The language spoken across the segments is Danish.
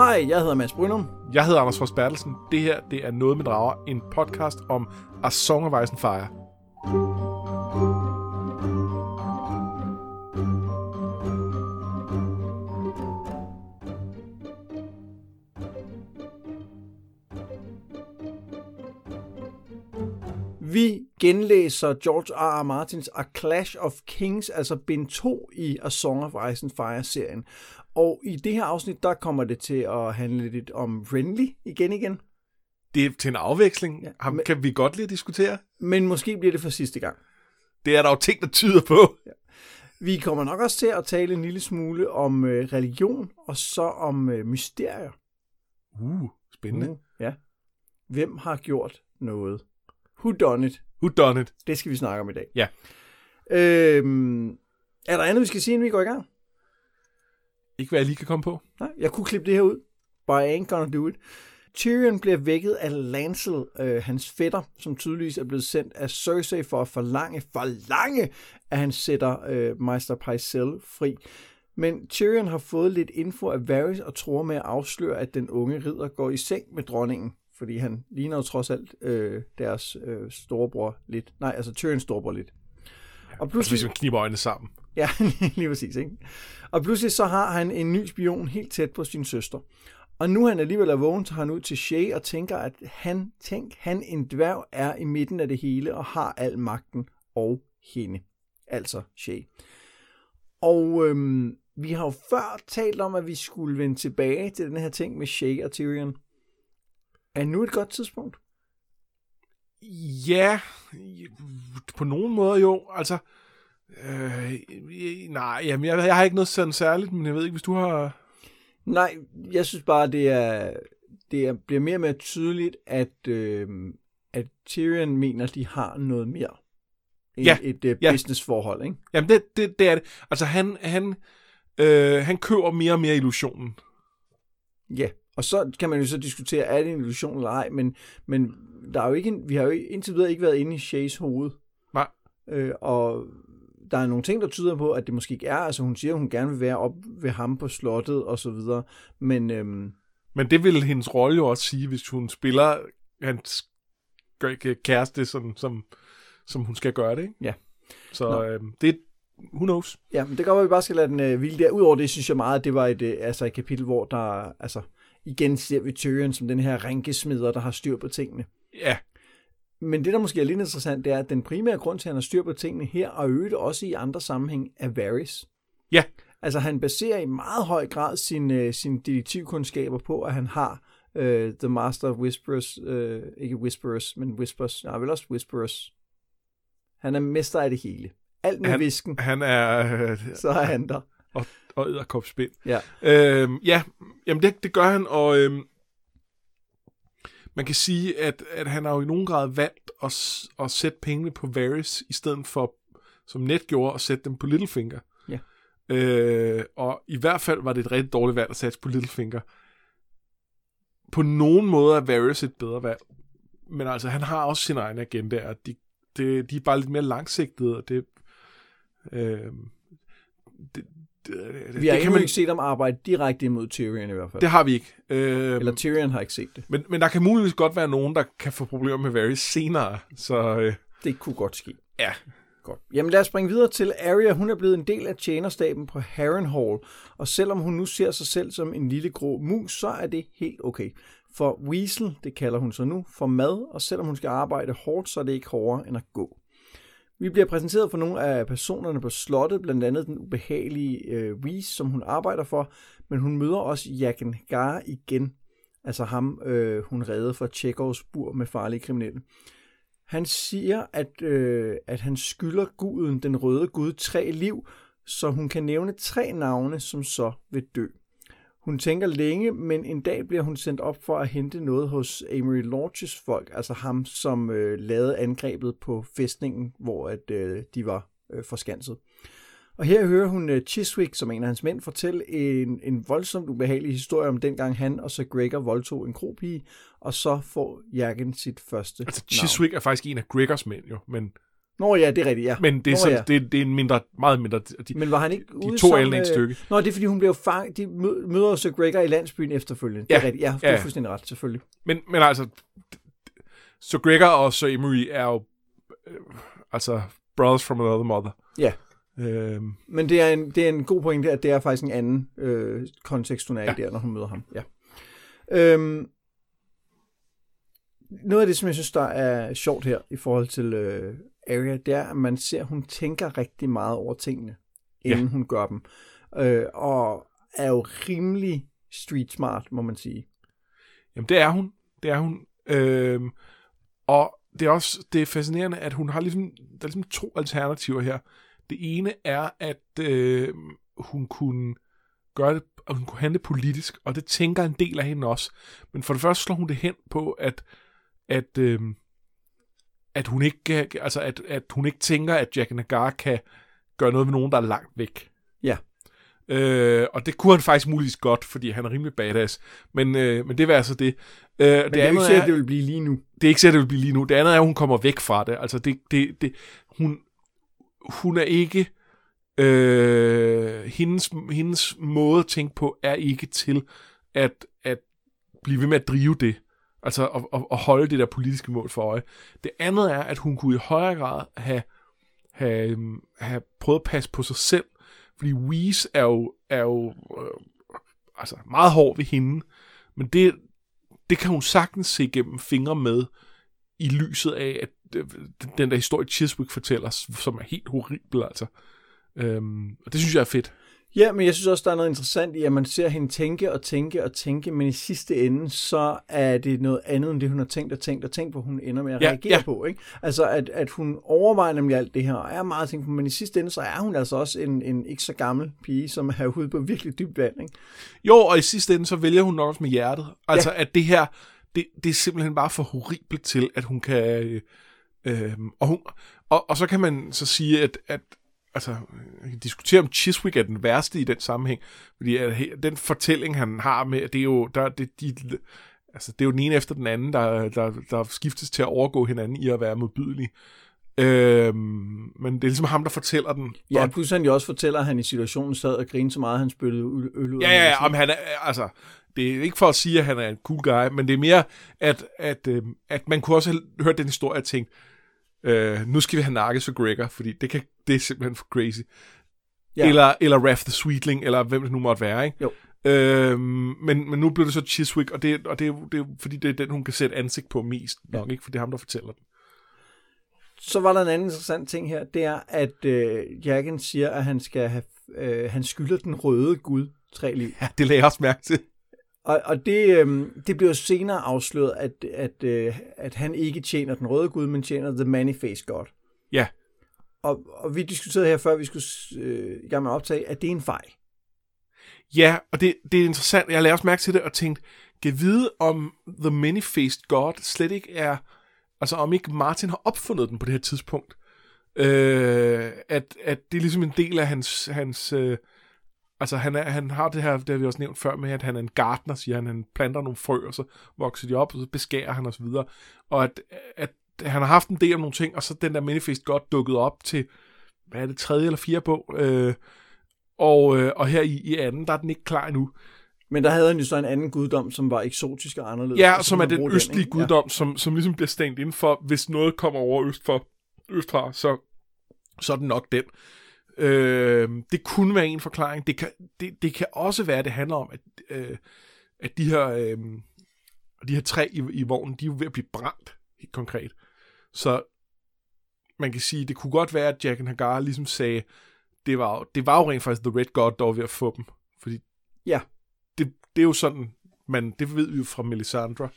Hej, jeg hedder Mads Brynum. Jeg hedder Anders Fors Bertelsen. Det her, det er Noget med Drager, en podcast om A Song of Ice and Fire. Vi genlæser George R. R. Martins A Clash of Kings, altså bind 2 i A Song of Ice and Fire-serien. Og i det her afsnit, der kommer det til at handle lidt om Renly igen igen. Det er til en afveksling. Ja, Ja, Ham men- kan vi godt lige diskutere. Men måske bliver det for sidste gang. Det er der jo ting, der tyder på. Vi kommer nok også til at tale en lille smule om øh, religion, og så om øh, mysterier. Uh, spændende. Uh, ja. Hvem har gjort noget? Who done it? Who done it? Det skal vi snakke om i dag. Ja. Øhm, er der andet, vi skal sige, inden vi går i gang? Ikke hvad jeg lige kan komme på. Nej, jeg kunne klippe det her ud. But I ain't gonna do it. Tyrion bliver vækket af Lancel, øh, hans fætter, som tydeligvis er blevet sendt af Cersei for at forlange, forlange, at han sætter øh, Meister Pycelle fri. Men Tyrion har fået lidt info af Varys og tror med at afsløre, at den unge ridder går i seng med dronningen. Fordi han ligner jo trods alt øh, deres øh, storebror lidt. Nej, altså Tyrions storebror lidt. Og Altså, pludselig... hvis man kniber øjnene sammen. Ja, lige præcis. Ikke? Og pludselig så har han en ny spion helt tæt på sin søster. Og nu han alligevel er vågen, tager han ud til Shay og tænker, at han, tænk, han en dværg er i midten af det hele og har al magten og hende. Altså Shay. Og øhm, vi har jo før talt om, at vi skulle vende tilbage til den her ting med Shay og Tyrion. Er nu et godt tidspunkt? Ja, på nogen måde jo. Altså, øh, nej, jamen, jeg, jeg har ikke noget sådan særligt, men jeg ved ikke, hvis du har... Nej, jeg synes bare, det er, det er, bliver mere og mere tydeligt, at, øh, at Tyrion mener, de har noget mere end Ja, et øh, ja. businessforhold, ikke? Jamen, det, det, det er det. Altså, han, han, øh, han køber mere og mere illusionen. Ja, og så kan man jo så diskutere, er det en illusion eller ej, men, men der er jo ikke, vi har jo indtil videre ikke været inde i Shays hoved. Nej. Øh, og der er nogle ting, der tyder på, at det måske ikke er. Altså hun siger, at hun gerne vil være op ved ham på slottet og så videre. Men øhm, Men det vil hendes rolle jo også sige, hvis hun spiller hans kæreste, som, som, som hun skal gøre det, ikke? Ja. Så Nå. øh, det who knows? Ja, men det kan godt at vi bare skal lade den øh, hvile der. Udover det, synes jeg meget, at det var et, øh, altså et kapitel, hvor der, altså, igen ser vi Tyrion som den her rænkesmider, der har styr på tingene. Ja, Men det, der måske er lidt interessant, det er, at den primære grund til, at han har styr på tingene her, og øvrigt også i andre sammenhæng, er Varys. ja, Altså, han baserer i meget høj grad sin, øh, sine detektivkundskaber på, at han har øh, The Master of Whisperers, øh, ikke Whisperers, men Whispers, nej, vel også Whisperers. Han er mester af det hele. Alt med Han- visken, han er... Øh, så er han der. og, og æderkopspind. Ja. Øhm, ja, jamen det, det gør han, og øhm, man kan sige, at, at han har jo i nogen grad valgt at, at sætte pengene på Varys, i stedet for, som Net gjorde, at sætte dem på Littlefinger. Ja. Øh, og i hvert fald var det et rigtig dårligt valg at sætte på Littlefinger. På nogen måde er Varys et bedre valg. Men altså, han har også sin egen agenda, og de, de, de er bare lidt mere langsigtede, og det... Øh, det, det, det, Vi har det endnu ikke set ham arbejde direkte imod Tyrion i hvert fald. det har vi ikke. Øh, Eller Tyrion har ikke set det. men, men der kan muligvis godt være nogen, der kan få problemer med Varys senere. Så øh, Det kunne godt ske. ja, Godt. Jamen lad os springe videre til Arya. Hun er blevet en del af tjenerstaben på Harrenhal, og selvom hun nu ser sig selv som en lille grå mus, så er det helt okay. For Weasel, det kalder hun så nu, får mad, og selvom hun skal arbejde hårdt, så er det ikke hårdere end at gå. Vi bliver præsenteret for nogle af personerne på slottet, blandt andet den ubehagelige øh, Reese, som hun arbejder for, men hun møder også Jacken Gar igen, altså ham, øh, hun redde fra Tjekovs bur med farlige kriminelle. Han siger, at, øh, at han skylder guden, den røde gud, tre liv, så hun kan nævne tre navne, som så vil dø. Hun tænker længe, men en dag bliver hun sendt op for at hente noget hos Amory Lodges folk, altså ham, som øh, lavede angrebet på fæstningen, hvor at, øh, de var øh, forskanset. Og her hører hun øh, Chiswick, som en af hans mænd, fortælle en, en voldsomt ubehagelig historie om dengang han og så Gregor voldtog en kropige, og så får Jærgen sit første altså navn. Chiswick er faktisk en af Gregors mænd jo, men Nå ja, det er rigtigt, ja. Men det er, Nå, sådan, ja. det, det er en mindre, meget mindre... De, Men var han ikke de ude to sammen et med- stykke. Nå, det er fordi, hun blev fanget. De mø- møder Sir Gregor i landsbyen efterfølgende. Det er Ja. rigtigt. Ja, det Ja, er ja. fuldstændig ret, selvfølgelig. Men, men altså, så Gregor og Sir Emery er jo, øh, altså, brothers from another mother. Ja. Øhm, Men det er en, det er en god pointe, at det er faktisk en anden øh, kontekst, hun er ja. i Ja. der, når hun møder ham. Ja. Øhm, noget af det, som jeg synes, der er sjovt her i forhold til øh, Arya, det er, at man ser, at hun tænker rigtig meget over tingene, inden ja. hun gør dem. Øh, og er jo rimelig street smart, må man sige. Jamen, det er hun. Det er hun. Øhm, og det er også det er fascinerende, at hun har ligesom, der er ligesom to alternativer her. Det ene er, at øh, hun kunne gøre det, og hun kunne handle politisk, og det tænker en del af hende også. Men for det første slår hun det hen på, at, at, øh, at, hun, ikke, kan- altså at, at hun ikke tænker, at Jack Nagar kan gøre noget med nogen, der er langt væk. Ja. Øh, og det kunne han faktisk muligvis godt, fordi han er rimelig badass. Men, øh, men det var altså det. Øh, Men det, det er ikke sikkert, det vil blive lige nu. det er ikke sikkert, det vil blive lige nu. Det andet er, at hun kommer væk fra det. Altså, det, det, det, hun, hun er ikke... Øh, hendes, hendes måde at tænke på er ikke til at, at blive ved med at drive det. Altså at, at, at holde det der politiske mål for øje. Det andet er, at hun kunne i højere grad have, have, øhm, have prøvet at passe på sig selv. Fordi Weeze er jo, er jo øh, altså meget hård ved hende. Men det, det kan hun sagtens se gennem fingre med i lyset af, at øh, den der historie Chiswick fortæller, som er helt horribel, altså. Øhm, og det synes jeg er fedt. Ja, men jeg synes også, der er noget interessant i, at man ser hende tænke og tænke og tænke, men i sidste ende, så er det noget andet, end det hun har tænkt og tænkt og tænkt, hvor hun ender med at Ja, reagere ja. på. Ikke? Altså, at, at hun overvejer nemlig alt det her, og er meget tænkt på, men i sidste ende, så er hun altså også en, en ikke så gammel pige, som er ude på virkelig dybt vand. Ikke? Jo, og i sidste ende, så vælger hun nok også med hjertet. Altså, ja. at det her, det, det er simpelthen bare for horribelt til, at hun kan... Øh, øh, og, hun, og, og så kan man så sige, at, at altså, jeg kan diskutere om Chiswick er den værste i den sammenhæng, fordi at, he- den fortælling, han har med, det er jo, der, det, de, altså, det er jo den ene efter den anden, der, der, der skiftes til at overgå hinanden i at være modbydelig. Øhm, men det er ligesom ham, der fortæller den. Ja, Og- plus han jo også fortæller, at han i situationen sad og grinede så meget, at han spyttede øl ud. Ja, ja, ja, om han er, altså, det er ikke for at sige, at han er en cool guy, men det er mere, at, at, øh, at man kunne også have hørt den historie og tænkt, øh, nu skal vi have nakket for Gregor, fordi det, kan, det er simpelthen for crazy. Ja. Ja. Eller, eller Raph the Sweetling, eller hvem det nu måtte være, ikke? Jo. Øhm, men, men nu blev det så Chiswick, og, det, og det, er det fordi, det er den, hun kan sætte ansigt på mest nok, ikke? For det er ham, der fortæller den. Så var der en anden interessant ting her, det er, at øh, Jacken siger, at han skal have, øh, han skylder den røde gud tre liv. Ja, det lagde jeg også mærke til. Og, og det, øh, det bliver senere afsløret, at, at, øh, at han ikke tjener den røde gud, men tjener The Many-Faced God. Ja. Og, og vi diskuterede her, før vi skulle øh, i gang med at optage, at det er en fejl. Ja, og det, det er interessant. Jeg lagde også mærke til det og tænkte, kan vide om The Many-Faced God slet ikke er, altså om ikke Martin har opfundet den på det her tidspunkt. Øh, at, at det er ligesom en del af hans, hans øh, altså han, er, han har det her, det har vi også nævnt før med, at han er en gartner, siger han, han planter nogle frø, og så vokser de op, og så beskærer han osv. Og, og at, at han har haft en del om nogle ting, og så den der Many-Faced God dukket op til, hvad er det, tredje eller fjerde bog, øh, og, øh, og her i, i anden, der er den ikke klar endnu. Men der havde han jo så en anden guddom, som var eksotisk og anderledes. Ja, og så som er den østlige ikke? guddom, som, som ligesom bliver stængt inden for, hvis noget kommer over øst for, østfra, så, så er den nok den. Øh, det kunne være en forklaring. Det kan, det, det kan også være, at det handler om, at, øh, at de her, øh, de her træ i, i vognen, de er jo ved at blive brændt, helt konkret. Så man kan sige, det kunne godt være, at Jack and Hagar ligesom sagde, det var, jo- det var jo rent faktisk The Red God, der var ved at få dem. Fordi Ja. det, det er jo sådan, man, det ved vi jo fra Melisandre,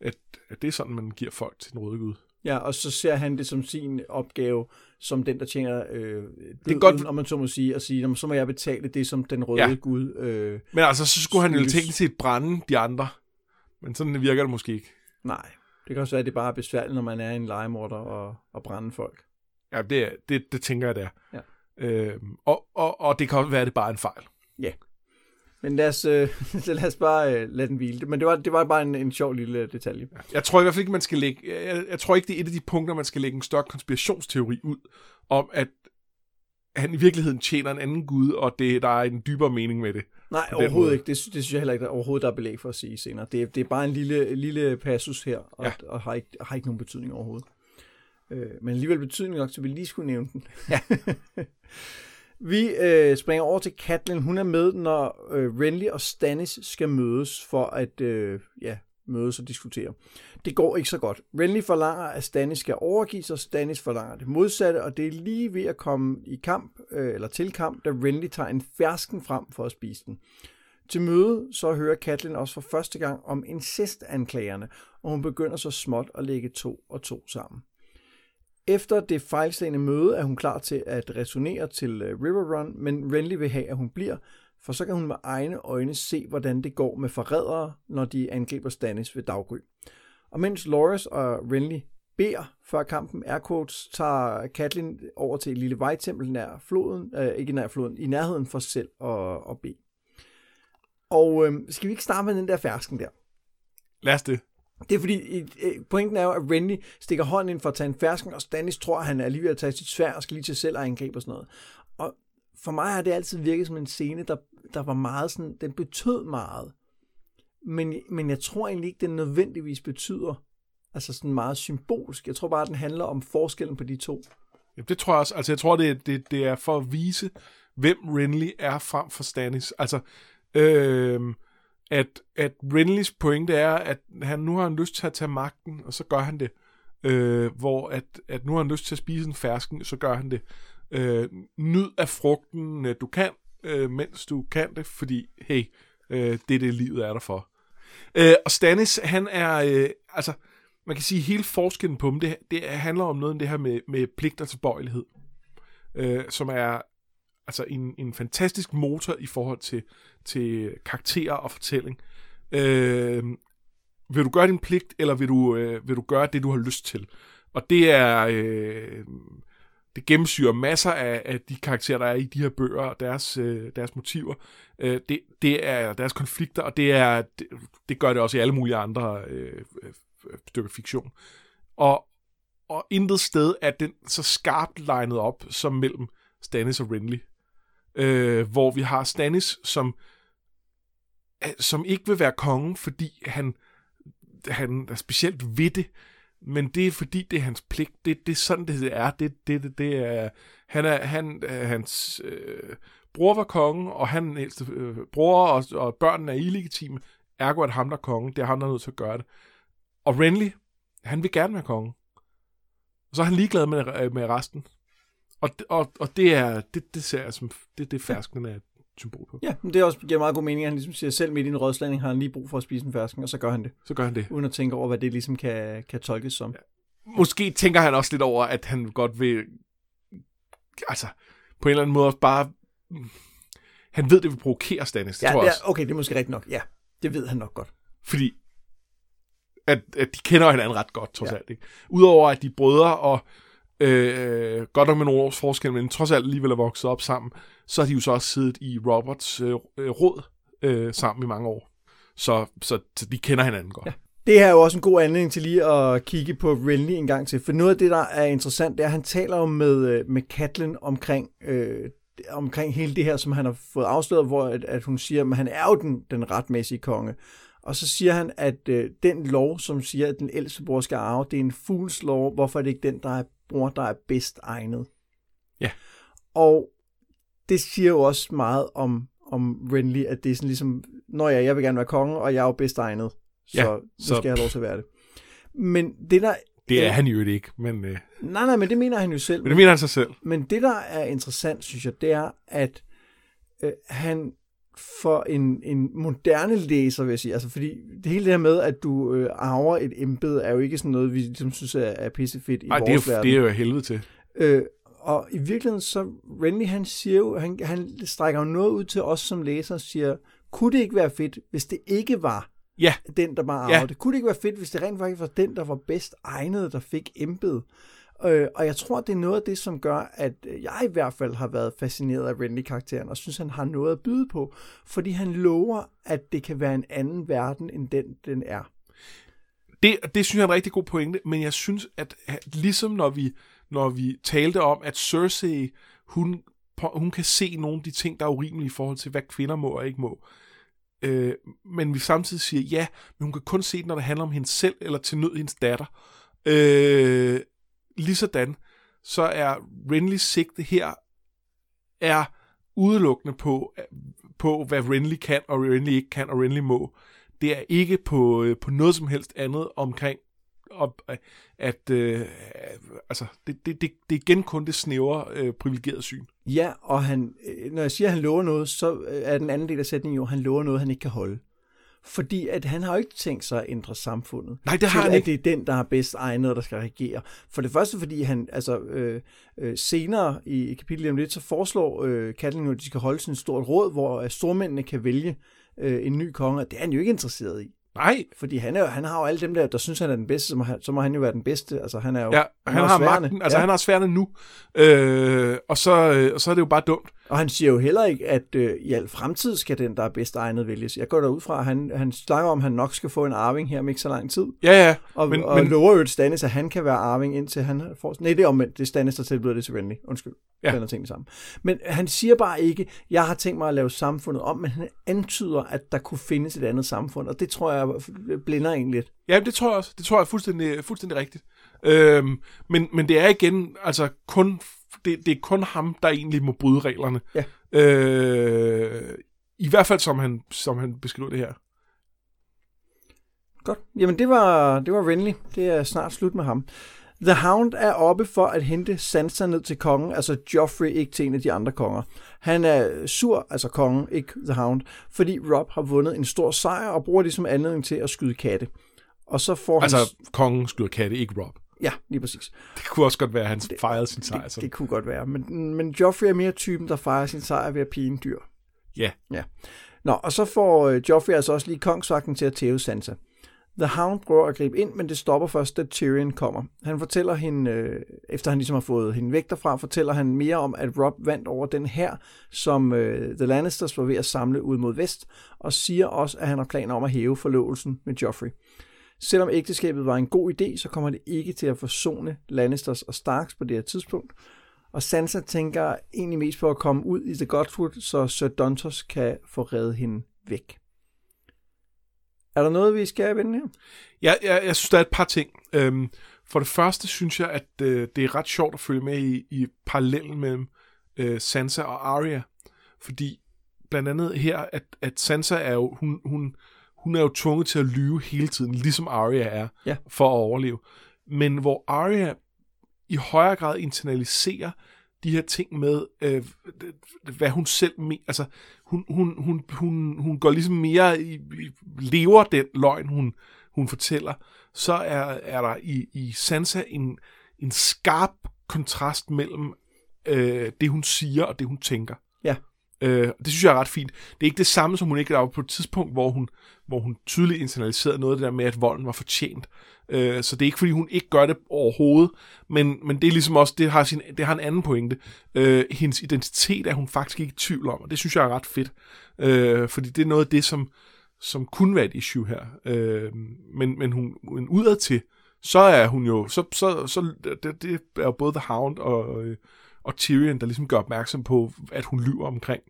at, at det er sådan, man giver folk til den røde gud. Ja, og så ser han det som sin opgave, som den, der tjener øh, det er godt- om man så må sige, at sige, "Nå, men så må jeg betale det, som den røde Ja. ja. gud. Øh, Men altså, så skulle han jo teknisk set brænde de andre. Men sådan virker det måske ikke. nej, det kan også være, at det bare er besværligt, når man er en legemorder og, og brænde folk. Ja, det, det, det tænker jeg, det er. Ja. Øhm, og, og, og det kan også være, at det bare er en fejl. Men lad os, øh, lad os bare øh, lade den hvile. Men det var, det var bare en, en sjov lille detalje. Jeg tror i hvert fald ikke, man skal lægge... Jeg, jeg tror ikke, det er et af de punkter, man skal lægge en større konspirationsteori ud, om at han i virkeligheden tjener en anden gud, og det, der er en dybere mening med det. Nej, overhovedet måde. ikke. Det, det synes jeg heller ikke, der overhovedet der er belæg for at sige senere. Det, er- det er bare en lille, lille passus her, og, ja. og har, ikke, har ikke nogen betydning overhovedet. Øh, men alligevel betydning nok, så vi lige skulle nævne den. Ja. vi øh, springer over til Katlin. Hun er med, når øh, Renly og Stannis skal mødes for at øh, ja, mødes og diskutere. Det går ikke så godt. Renly forlanger, at Stannis skal overgive sig, Stannis forlanger det modsatte, og det er lige ved at komme i kamp, øh, eller til kamp, da Renly tager en fersken frem for at spise den. Til møde så hører Katlin også for første gang om incestanklagerne, og hun begynder så småt at lægge to og to sammen. Efter det fejlslagende møde er hun klar til at resonere til øh, River Run, men Renly vil have, at hun bliver, for så kan hun med egne øjne se, hvordan det går med forrædere, når de angriber Stannis ved daggry. Og mens Loras og Renly beder før kampen, air quotes, tager Katlin over til et lille vejtempel nær floden, øh, ikke nær floden, i nærheden for selv at, at bede. Og øh, skal vi ikke starte med den der fersken der? Lad os det. Det er fordi, pointen er jo, at Renly stikker hånden ind for at tage en fersken, og Stannis tror, at han er lige ved at tage sit svær og skal lige til selv at angribe og sådan noget. Og for mig har det altid virket som en scene, der, der var meget sådan, den betød meget. Men, men jeg tror egentlig ikke, den nødvendigvis betyder altså sådan meget symbolsk. Jeg tror bare, at den handler om forskellen på de to. Jamen, det tror jeg også. Altså, jeg tror, det, det, det er for at vise, hvem Renly er frem for Stannis. Altså, øh, at, at Renleys pointe er, at han nu har han lyst til at tage magten, og så gør han det. Øh, hvor at, at nu har han lyst til at spise en fersken, så gør han det. Øh, nyd af frugten, øh, du kan, øh, mens du kan det, fordi, hey, øh, det er det, livet er der for. Øh, og Stannis, han er, øh, altså, man kan sige, hele forskellen på dem, det, det handler om noget af det her med, med pligt og tilbøjelighed, øh, som er altså en, en fantastisk motor i forhold til, til karakterer og fortælling. Øh, vil du gøre din pligt, eller vil du, øh, vil du gøre det, du har lyst til? Og det er... Øh, det gennemsyrer masser af, af de karakterer, der er i de her bøger, og deres, øh, deres motiver. Øh, det, det er deres konflikter, og det, er, det, det gør det også i alle mulige andre øh, øh stykker fiktion. Og, og intet sted er den så skarpt legnet op som mellem Stannis og Renly. Øh, hvor vi har Stannis, som, øh, som ikke vil være konge, fordi han, han er specielt ved det, men det er fordi, det er hans pligt. Det, det er sådan, det er. Det, det, det, det er, han er, han, hans øh, bror var konge, og han ældste øh, bror og, og børnene er illegitime. Ergo er det ham, der er konge. Det er ham, der er nødt til at gøre det. Og Renly, han vil gerne være konge. Og så er han ligeglad med, øh, med resten. Og, og, og det er det, det ser jeg som det, det fersken er et symbol på. Ja, men det er også, giver meget god mening, at han ligesom siger, selv midt i en rådslagning har han lige brug for at spise en fersken, og så gør han det, Så gør han det. uden at tænke over, hvad det ligesom kan, kan tolkes som. Måske tænker han også lidt over, at han godt vil... Altså, på en eller anden måde også bare... Han ved, det vil provokere Stannis, det Ja, tror jeg er, også. okay, det er måske rigtigt nok. Ja, det ved han nok godt. Fordi at, at de kender hinanden ret godt, trods Ja. ja. alt. Ikke? Udover at de er brødre, og Øh, øh, godt nok med nogle års forskel, men trods alt alligevel er vokset op sammen, så har de jo så også siddet i Roberts øh, øh råd øh, sammen i mange år. Så, så, så de kender hinanden godt. Ja. Det her er jo også en god anledning til lige at kigge på Renly en gang til, for noget af det, der er interessant, det er, at han taler jo med, øh, med Katlin omkring, øh, omkring hele det her, som han har fået afsløret, hvor at, at hun siger, at han er jo den, den retmæssige konge. Og så siger han, at øh, den lov, som siger, at den ældste bror skal arve, det er en fugls lov, hvorfor er det ikke den, der er bror, der er bedst egnet? Ja. Og det siger jo også meget om, om Renly, at det er sådan ligesom, når jeg, jeg vil gerne være konge, og jeg er jo bedst egnet, så, Ja, så nu så- skal jeg have lov til at være det. Men det der... Det er han jo ikke, men, øh, Nej, nej, men det mener han jo selv. men det mener han sig selv. Men det, der er interessant, synes jeg, det er, at øh, han for en, en moderne læser, vil jeg sige, altså fordi det hele det her med, at du øh, arver et embede, er jo ikke sådan noget, vi ligesom synes er, er pissefedt i det, vores er, verden. det er jo helvede til. Øh, og i virkeligheden, så Renly, han siger jo, han, han strækker jo noget ud til os som læser og siger, kunne det ikke være fedt, hvis det ikke var Ja, den, der bare Ja. arvede det? Kunne det ikke være fedt, hvis det rent faktisk var den, der var bedst egnet, der fik embed? Øh, og jeg tror, det er noget af det, som gør, at øh, jeg i hvert fald har været fascineret af Renly-karakteren, og synes, han har noget at byde på, fordi han lover, at det kan være en anden verden, end den, den er. Det, det synes jeg er en rigtig god pointe, men jeg synes, at ligesom når vi, når vi talte om, at Cersei, hun, hun kan se nogle af de ting, der er urimelige i forhold til, hvad kvinder må og ikke må, øh, men vi samtidig siger, ja, men hun kan kun se det, når det handler om hende selv, eller til nød hendes datter. Øh, ligesådan, så er Renlys sigte her er udelukkende på, på hvad Renly kan, og Renly ikke kan, og Renly må. Det er ikke på, øh, på noget som helst andet omkring, op, øh, at øh, altså, det, det, det, det er igen kun det snævre øh, privilegerede syn. Ja, og han, øh, når jeg siger, at han lover noget, så er den anden del af sætningen jo, at han lover noget, han ikke kan holde. Fordi at han har jo ikke tænkt sig at ændre samfundet. Nej, det har han ikke. det er den, der er bedst egnet, der skal regere. For det første, fordi han altså øh, øh, senere i, i kapitlet om lidt, så foreslår øh, Katlin at de skal holde sådan et stort råd, hvor øh, stormændene kan vælge øh, en ny konge, og det er han jo ikke interesseret i. Nej. Fordi han, er, han har jo alle dem der, der synes, han er den bedste, så må han, så må han jo være den bedste. Altså, han er jo, ja, han, han har sværende. magten. Altså, ja. han har sværende nu. Øh, og, så, øh, og så er det jo bare dumt. Og han siger jo heller ikke, at øh, i al fremtid skal den, der er bedst egnet, vælges. Jeg går derud fra, at han, han snakker om, at han nok skal få en arving her om ikke så lang tid. Ja, ja. Og, men, og men... lover jo Stannis, at han kan være arving, indtil han får... Nej, det er omvendt. Det er Stannis, der tilbyder det til Renly. Undskyld. Ja. Den er ting sammen. Men han siger bare ikke, jeg har tænkt mig at lave samfundet om, men han antyder, at der kunne findes et andet samfund. Og det tror jeg blinder en lidt. Ja, det tror jeg også. Det tror jeg er fuldstændig, fuldstændig rigtigt. Øhm, men, men det er igen altså kun det, det er kun ham, der egentlig må bryde reglerne. Ja. Øh, I hvert fald, som han, som han beskriver det her. Godt. Jamen, det var, det var Renly. Det er snart slut med ham. The Hound er oppe for at hente Sansa ned til kongen, altså Joffrey ikke til en af de andre konger. Han er sur, altså kongen, ikke The Hound, fordi Rob har vundet en stor sejr og bruger det som anledning til at skyde katte. Og så får altså, han... kongen skyder katte, ikke Rob. Ja, lige præcis. Det kunne også godt være, at han det, fejrede sin sejr. Det, det kunne godt være. Men, men Joffrey er mere typen, der fejrer sin sejr ved at pine dyr. Ja. ja. Nå, og så får uh, Joffrey altså også lige kongsvagten til at tæve Sansa. The Hound prøver at gribe ind, men det stopper først, da Tyrion kommer. Han fortæller hende, øh, efter han ligesom har fået hende væk derfra, fortæller han mere om, at Rob vandt over den her, som øh, The Lannisters var ved at samle ud mod vest, og siger også, at han har planer om at hæve forlovelsen med Joffrey. Selvom ægteskabet var en god idé, så kommer det ikke til at forsone Lannisters og Starks på det her tidspunkt. Og Sansa tænker egentlig mest på at komme ud i The Godfoot, så Sir Dontos kan få reddet hende væk. Er der noget, vi skal vende her? Ja, jeg, jeg synes, der er et par ting. Øhm, for det første synes jeg, at øh, det er ret sjovt at følge med i, i parallellen mellem øh, Sansa og Arya. Fordi blandt andet her, at, at Sansa er jo, hun, hun, hun er jo tvunget til at lyve hele tiden, ligesom Arya er, ja. for at overleve. Men hvor Arya i højere grad internaliserer de her ting med, øh, hvad hun selv mener. Altså, hun, hun, hun, hun, hun går ligesom mere i, i, lever den løgn, hun, hun fortæller. Så er, er der i, i Sansa en, en skarp kontrast mellem øh, det, hun siger og det, hun tænker. Ja. Øh, det synes jeg er ret fint. Det er ikke det samme, som hun ikke er på et tidspunkt, hvor hun, hvor hun tydeligt internaliserede noget af det der med, at volden var fortjent. Øh, så det er ikke, fordi hun ikke gør det overhovedet, men, men det er ligesom også, det har, sin, det har en anden pointe. Øh, hendes identitet er hun faktisk ikke i tvivl om, og det synes jeg er ret fedt. Øh, fordi det er noget af det, som, som kunne være et issue her. Øh, men, men hun, men udad til, så er hun jo, så, så, så det, det er jo både The Hound og, øh, og Tyrion, der ligesom gør opmærksom på, at hun lyver omkring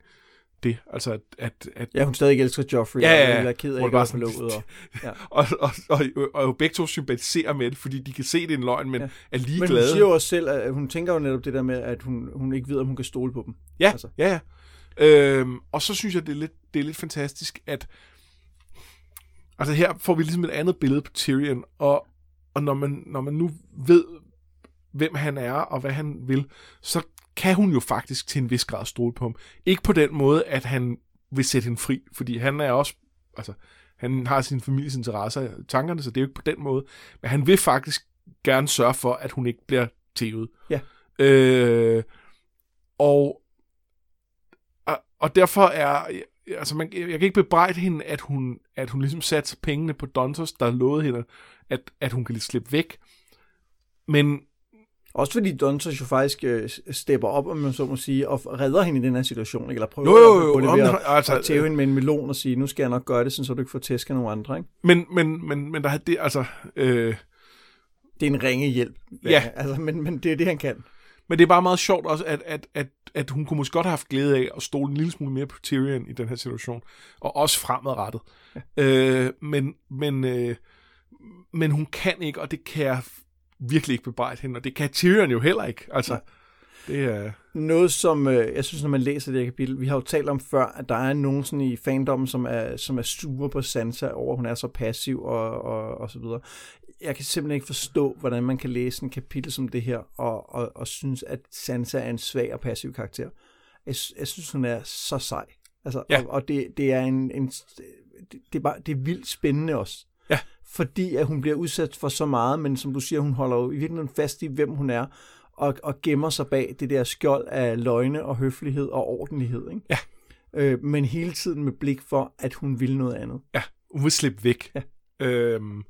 det. Altså, at, at, at ja, hun stadig elsker Joffrey, ja, ja, og er ked af, at forlovet. Og, ja. og, og, og, og, og, begge to sympatiserer med det, fordi de kan se, det er en løgn, men ja. er lige men glade. Men hun siger jo også selv, at hun tænker jo netop det der med, at hun, hun ikke ved, om hun kan stole på dem. Ja, altså. ja, ja. Øhm, og så synes jeg, det er, lidt, det er lidt fantastisk, at altså her får vi ligesom et andet billede på Tyrion, og, og når, man, når man nu ved, hvem han er og hvad han vil, så kan hun jo faktisk til en vis grad stole på ham. Ikke på den måde, at han vil sætte hende fri, fordi han er også, altså, han har sin families interesser i tankerne, så det er jo ikke på den måde. Men han vil faktisk gerne sørge for, at hun ikke bliver tævet. Ja. Øh, og, og, og derfor er, altså man, jeg kan ikke bebrejde hende, at hun, at hun ligesom satte pengene på Dontos, der lovede hende, at, at hun kan lidt slippe væk. Men Også fordi Dontos jo faktisk øh, stepper op, om man så må sige, og redder hende i den her situation, ikke? eller prøver Jo, jo, jo, at, ved det- at, altså, at tæve hende med en melon og sige, nu skal jeg nok gøre det, sådan, så du ikke får tæsk af nogle andre. Ikke? Men, men, men, men der er det, altså... Øh, Det er en ringe hjælp. Ja. Altså, men, men det er det, han kan. Men det er bare meget sjovt også, at, at, at, at hun kunne måske godt have haft glæde af at stole en lille smule mere på Tyrion i den her situation. Og også fremadrettet. Ja. Øh, men, men, øh, men hun kan ikke, og det kan jeg virkelig ikke bebrejde hende. Og det kan Tyrion jo heller ikke. Altså, det er... Noget, som øh, jeg synes, når man læser det her kapitel, vi har jo talt om før, at der er nogen sådan i fandommen, som er, som er sure på Sansa over, at hun er så passiv og, og, og så videre. Jeg kan simpelthen ikke forstå, hvordan man kan læse en kapitel som det her, og, og, og synes, at Sansa er en svag og passiv karakter. Jeg, jeg synes, hun er så sej. Altså, Ja. Og, og det, det er en, en det, det, er bare, det er vildt spændende også. Fordi at hun bliver udsat for så meget, men som du siger, hun holder jo i virkeligheden fast i, hvem hun er, og, og gemmer sig bag det der skjold af løgne og høflighed og ordentlighed. Ikke? Ja. Øh, men hele tiden med blik for, at hun vil noget andet. Ja, hun vil slippe væk. Ja. Øhm,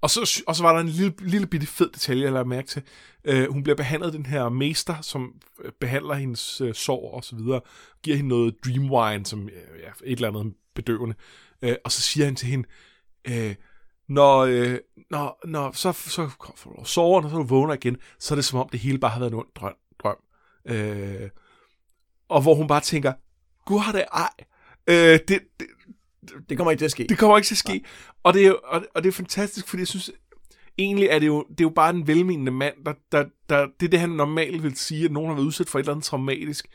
og, så, og så var der en lille, lille bitte fed detalje, jeg lader mærke til. Øh, hun bliver behandlet den her mester, som øh, behandler hendes øh, sår og så videre. Giver hende noget dream wine, som øh, ja, et eller andet bedøvende. Øh, og så siger han til hende, øh, når, øh, når, når så, så får du sover, og så du vågner igen, så er det som om det hele bare har været en ond drøm. drøm. Øh, og hvor hun bare tænker, gud har det ej. Øh, det, det, Det kommer ikke til at ske. det kommer ikke til at ske. Og det, er, og, og det er fantastisk, fordi jeg synes, egentlig er det jo, det er jo bare en velmenende mand, der, der, der, det er det, han normalt vil sige, at nogen har været udsat for et eller andet traumatisk.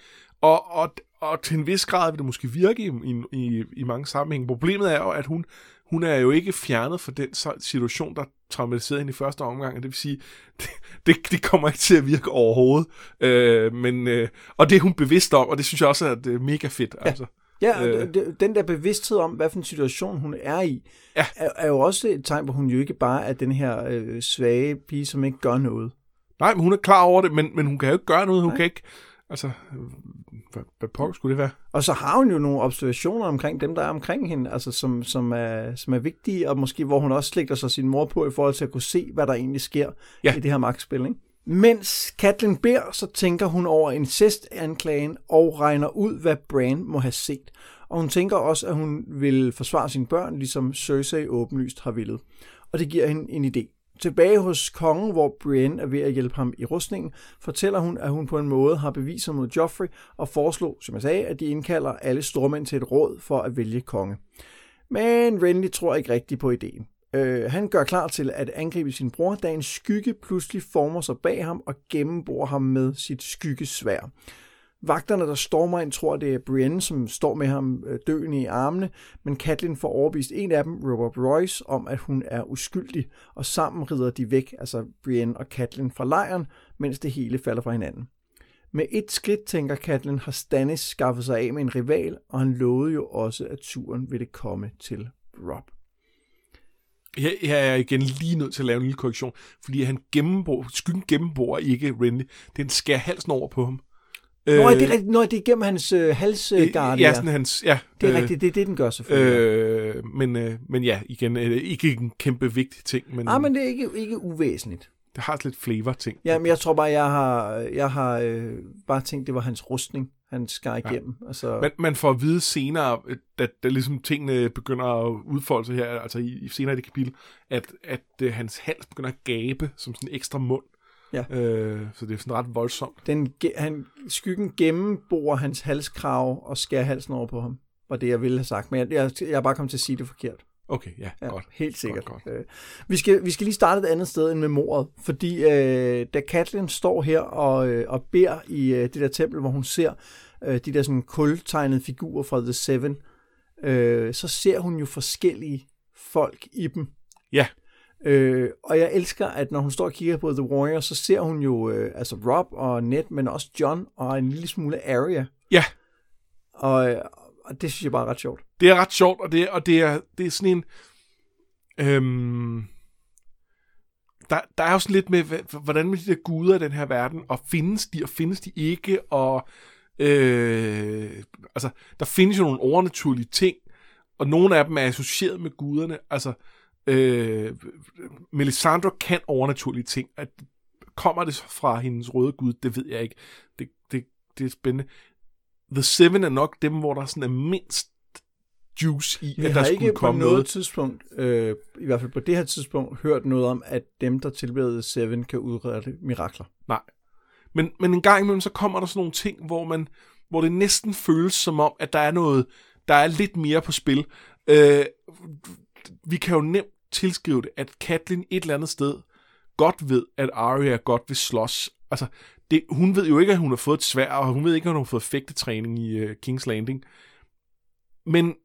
Og, og, og til en vis grad vil det måske virke i, i, i, i mange sammenhænge. Problemet er jo, at hun, hun er jo ikke fjernet fra den situation, der traumatiserede hende i første omgang, og det vil sige, det, det, det kommer ikke til at virke overhovedet. Øh, men, øh, og det er hun bevidst om, og det synes jeg også er det er mega fedt. Ja. Altså. Ja, Øh. øh. den der bevidsthed om, hvad for en situation hun er i, Ja. er, er jo også et tegn på, at hun jo ikke bare er den her øh, svage pige, som ikke gør noget. Nej, men hun er klar over det, men, men hun kan jo ikke gøre noget. Hun Nej. kan ikke... Altså, øh, hvad, pokker skulle det være? Og så har hun jo nogle observationer omkring dem, der er omkring hende, altså som, som, er, som er vigtige, og måske hvor hun også slægter sig sin mor på i forhold til at kunne se, hvad der egentlig sker Ja. i det her magtspil. Ikke? Mens Katlin beder, så tænker hun over incestanklagen og regner ud, hvad Bran må have set. Og hun tænker også, at hun vil forsvare sine børn, ligesom Cersei åbenlyst har villet. Og det giver hende en idé. Tilbage hos kongen, hvor Brienne er ved at hjælpe ham i rustningen, fortæller hun, at hun på en måde har beviser mod Joffrey og foreslår, som jeg sagde, at de indkalder alle stormænd til et råd for at vælge konge. Men Renly tror ikke rigtigt på ideen. Øh, han gør klar til at angribe sin bror, da en skygge pludselig former sig bag ham og gennembor ham med sit skyggesvær. Vagterne, der stormer ind, tror, det er Brienne, som står med ham øh, døende i armene, men Catelyn får overbevist en af dem, Robert Royce, om at hun er uskyldig, og sammen rider de væk, altså Brienne og Catelyn fra lejren, mens det hele falder fra hinanden. Med et skridt, tænker Catelyn, har Stannis skaffet sig af med en rival, og han lovede jo også, at turen ville komme til Rob. Her, her er jeg igen lige nødt til at lave en lille korrektion, fordi han gennembor, skyggen gennembor ikke Renly. Den skærer halsen over på ham. Nå, det er rigtigt. Nå, det er gennem hans øh, halsgarde. Ja, ja, sådan hans... Ja, det er øh, rigtigt. Det er det, den gør selvfølgelig. Øh, Øh, men, øh, men ja, igen, øh, ikke en kæmpe vigtig ting, men, ah, men det er ikke, ikke uvæsentligt. det har lidt flavor-ting. Ja, men jeg tror bare, jeg har, jeg har øh, bare tænkt, det var hans rustning, han skar igennem. Ja. Altså, Man, man får at vide senere, øh, da, da ligesom tingene begynder at udfolde sig her, altså i, i senere i det kapitel, at, at øh, hans hals begynder at gabe som sådan en ekstra mund. Ja. Øh, så det er sådan ret voldsomt. den, han, skyggen gennembor hans halskrav og skærer halsen over på ham. Var det, jeg ville have sagt. Men jeg, jeg, jeg er bare kommet til at sige det forkert. Okay, ja, Ja, godt. helt sikkert. Godt, Øh, vi, skal, vi skal lige starte et andet sted end med mordet, fordi øh, da Katlin står her og, øh, og beder i øh, det der tempel, hvor hun ser øh, de der sådan kultegnede figurer fra The Seven, øh, så ser hun jo forskellige folk i dem. Ja. Øh, og jeg elsker, at når hun står og kigger på The Warrior, så ser hun jo øh, altså Rob og Ned, men også John og en lille smule Arya. Ja, Og, og det synes jeg bare er ret sjovt. det er ret sjovt, og det, og det, er, det er sådan en... Øhm, der, der er jo sådan lidt med, hvordan med de der guder i den her verden, og findes de, og findes de ikke, og øh, altså, der findes jo nogle overnaturlige ting, og nogle af dem er associeret med guderne, altså, øh, Melisandre kan overnaturlige ting, at kommer det fra hendes røde gud? Det ved jeg ikke. Det, det, det er spændende. The Seven er nok dem, hvor der sådan er mindst juice i, Vi at har der ikke skulle på komme noget noget. tidspunkt, øh, i hvert fald på det her tidspunkt, hørt noget om, at dem, der tilbeder Seven, kan udrette mirakler. Men, men en gang imellem, så kommer der sådan nogle ting, hvor, man, hvor det næsten føles som om, at der er noget, der er lidt mere på spil. Øh, vi kan jo nemt tilskrive det, at Katlin et eller andet sted godt ved, at Arya godt vil slås. Altså, det, hun ved jo ikke, at hun har fået et svær, og hun ved ikke, at hun har fået fægtetræning i uh, King's Landing. Men,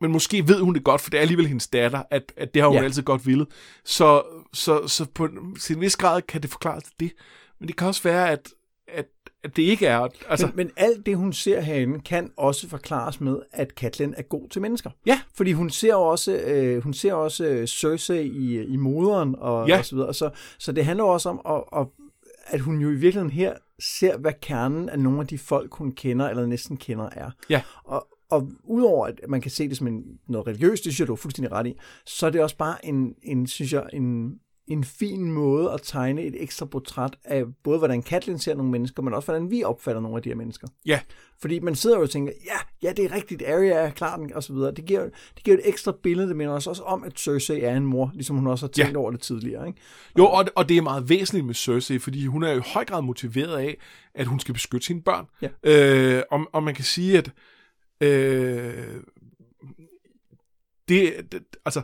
men måske ved hun det godt, for det er alligevel hendes datter, at, at det har hun Ja. altid godt ville. Så, så, så på en- til en vis grad kan det forklare det. Men det kan også være, at, at, at det ikke er. Altså, men, men alt det, hun ser herinde, kan også forklares med, at Catelyn er god til mennesker. Ja. Fordi hun ser også, øh, hun ser også øh, Cersei i, i moderen og, Ja. og så videre. Så, så det handler også om, at, at, at hun jo i virkeligheden her ser, hvad kernen af nogle af de folk, hun kender eller næsten kender, er. Ja. Og, og udover at man kan se det som en, noget religiøst, det synes jeg, du er fuldstændig ret i, så er det også bare en, en synes jeg, en, en fin måde at tegne et ekstra portræt af både, hvordan Katlin ser nogle mennesker, men også, hvordan vi opfatter nogle af de her mennesker. ja, Fordi man sidder jo og tænker, ja, ja, det er rigtigt, Arya er klar, og så videre. Det giver, det giver et ekstra billede, det minder os også om, at Cersei er en mor, ligesom hun også har tænkt Ja. over det tidligere. Ikke? Jo, og, og det er meget væsentligt med Cersei, fordi hun er jo i høj grad motiveret af, at hun skal beskytte sine børn. Ja. Øh, og, og man kan sige, at øh, det, det, altså,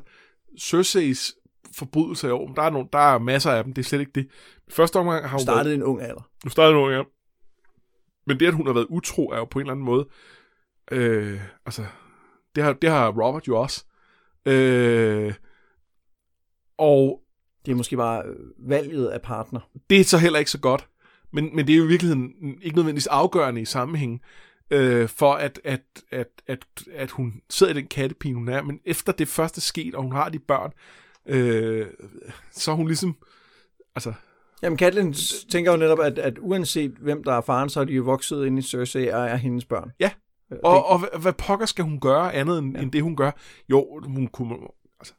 Cerseis forbrydelser i år, der er, nogle, der er masser af dem, det er slet ikke det. Første omgang har hun Startede været, en ung alder. nu startede hun, ja. Men det, at hun har været utro, er jo på en eller anden måde, øh, altså, det har, det har Robert jo også. Øh, og Det er måske bare øh, valget af partner. det er så heller ikke så godt. Men, men det er jo i virkeligheden ikke nødvendigvis afgørende i sammenhæng øh, for, at, at, at, at, at hun sidder i den kattepine, hun er. Men efter det første sket, og hun har de børn, øh, så er hun ligesom... Altså, Jamen, Catelyn s- tænker jo netop, at, at uanset hvem der er faren, så er de jo vokset ind i Cersei og er hendes børn. Ja. Øh, og, det, og hvad, pokker skal hun gøre andet end, ja. end det, hun gør? Jo, hun kunne... Altså,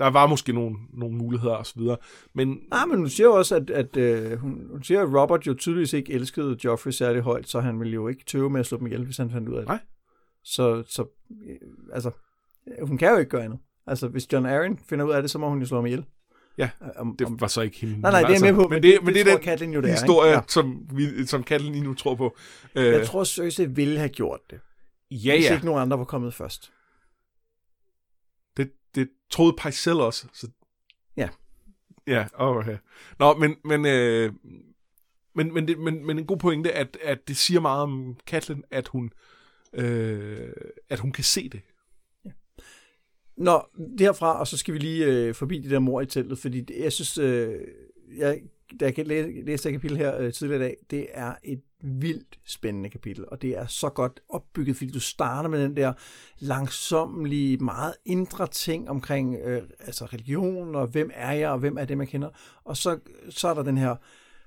der var måske nogle, nogle muligheder og så videre, men ah, men hun siger jo også, at, at øh, hun, hun siger, at Robert jo tydeligvis ikke elskede Joffrey særlig højt, så han ville jo ikke tøve med at slå dem ihjel, hvis han fandt ud af det. Nej. Så, så øh, altså, hun kan jo ikke gøre andet. Altså, hvis John Arryn finder ud af det, så må hun jo slå ham ihjel. Ja, om, det om, var så ikke hende. nej, nej, det er jeg med på, Men det, men det, tror er den jo, det er, historie, Ja. som, vi, som Katlin lige nu tror på. Øh, Jeg tror, Cersei ville have gjort det, ja, hvis ja. ikke nogen andre var kommet først. Det, det troede Pycelle også. Så... Ja. Ja, okay. Nå, men, men, øh, men, men, det, men, men en god pointe, at, at det siger meget om Katlin, at hun, øh, at hun kan se det. Nå, derfra, og så skal vi lige øh, forbi det der mor i teltet, fordi det, jeg synes, øh, jeg, da jeg læste, læste det kapitel her øh, tidligere i dag, det er et vildt spændende kapitel, og det er så godt opbygget, fordi du starter med den der langsomlige, meget indre ting omkring øh, altså religion, og hvem er jeg, og hvem er det, man kender, og så, så er der den her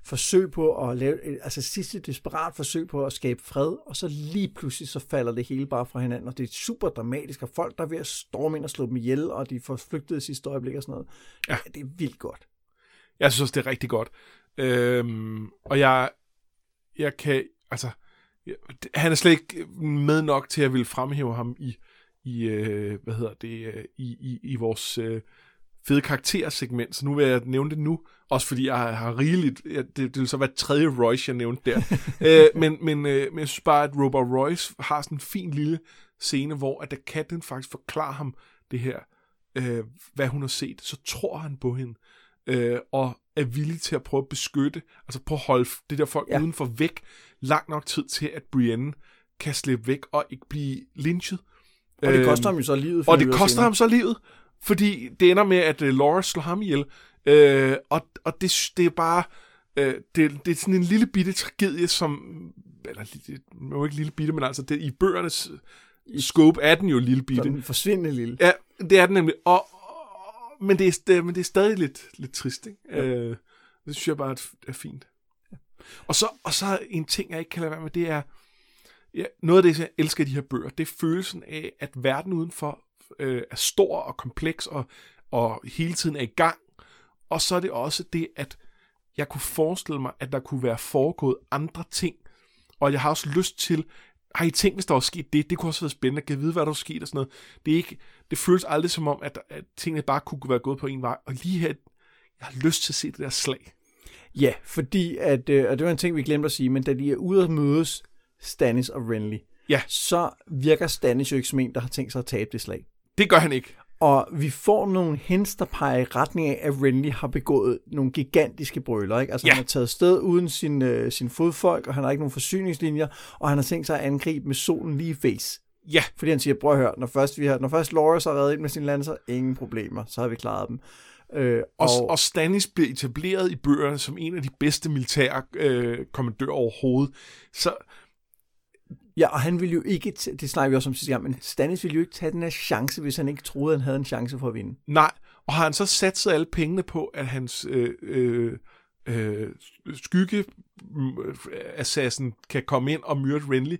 forsøg på at lave, altså sidste desperat forsøg på at skabe fred, og så lige pludselig så falder det hele bare fra hinanden, og det er super dramatisk, og folk der er ved at storme ind og slå dem ihjel, og de får flygtet i sidste øjeblik og sådan noget. Ja. Det er vildt godt. Jeg synes det er rigtig godt. Øhm, og jeg, jeg kan, altså, jeg, han er slet ikke med nok til at ville fremhæve ham i, i øh, hvad hedder det, øh, i, i, i vores øh, fede karaktersegment, så nu vil jeg nævne det nu, også fordi jeg har, rigeligt, ja, det, det vil så være tredje Royce, jeg nævnte der, øh, men, men, øh, men jeg synes bare, at Robert Royce har sådan en fin lille scene, hvor at da Catelyn faktisk forklarer ham det her, øh, hvad hun har set, så tror han på hende, øh, og er villig til at prøve at beskytte, altså prøve at holde det der folk Ja. udenfor væk, lang nok tid til, at Brienne kan slippe væk og ikke blive lynchet. Og det Øhm, koster ham jo så livet. og det koster senere. ham så livet, fordi det ender med, at uh, Laura slår ham ihjel. Øh, og og det, det er bare... Øh, det, det er sådan en lille bitte tragedie, som... Eller, det er jo ikke lille bitte, men altså det, i bøgernes scope er den jo lille bitte. Sådan forsvindende lille. Ja, det er den nemlig. Og, og, men, det er, det, men det er stadig lidt, lidt trist, ikke? Ja. Øh, det synes jeg bare er, fint. Og så, og så en ting, jeg ikke kan lade være med, det er, ja, noget af det, jeg elsker de her bøger, det er følelsen af, at verden udenfor øh, er stor og kompleks, og, og hele tiden er i gang, Og så er det også det, at jeg kunne forestille mig, at der kunne være foregået andre ting. Og jeg har også lyst til, har I tænkt, hvis der var sket det? Det kunne også være spændende at vide, hvad der var sket og sådan noget. Det, er ikke, det føles aldrig som om, at, at tingene bare kunne være gået på en vej. Og lige her, jeg har lyst til at se det der slag. Ja, fordi, at, øh, og det var en ting, vi glemte at sige, men da de er ude at mødes, Stannis og Renly, Ja. så virker Stannis jo ikke som en, der har tænkt sig at tabe det slag. Det gør han ikke. Og vi får nogle hints, der peger i retning af, at Renly har begået nogle gigantiske brøler. Ikke? Altså Ja. han har taget sted uden sin, øh, sin fodfolk, og han har ikke nogen forsyningslinjer, og han har tænkt sig at angribe med solen lige i face. Ja, Fordi han siger, prøv at høre, når først, vi har, når først Loras har reddet ind med sine lanser, ingen problemer, så har vi klaret dem. Øh, og, og, og Stannis bliver etableret i bøgerne som en af de bedste militære øh, kommandører overhovedet. Så Ja, og han ville jo ikke, det snakker vi også om sidste gang, men Stannis ville jo ikke tage den her chance, hvis han ikke troede, han havde en chance for at vinde. nej, og har han så sat alle pengene på, at hans øh, øh, øh, skygge øh, assassin kan komme ind og myrde Renly?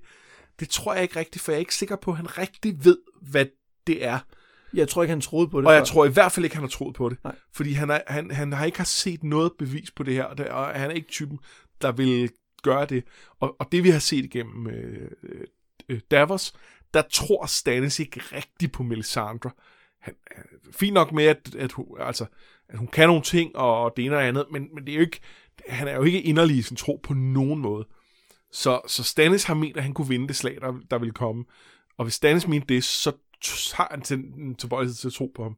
Det tror jeg ikke rigtigt, for jeg er ikke sikker på, at han rigtig ved, hvad det er. Jeg tror ikke, han troede på det. Og jeg før. tror i hvert fald ikke, han har troet på det. Nej. Fordi han, er, han, han har ikke har set noget bevis på det her, og, det, og han er ikke typen, der vil gøre det. Og, og det vi har set igennem øh, øh, Davos, der tror Stannis ikke rigtigt på Melisandre. Han, han, fint nok med, at, at, hun, altså, at hun kan nogle ting, og det ene og andet, men, men det er jo ikke, han er jo ikke inderlig i sin tro på nogen måde. Så, så Stannis har ment, at han kunne vinde det slag, der, der ville komme. Og hvis Stannis mente det, så har han til, en tilbøjelighed til at tro på ham.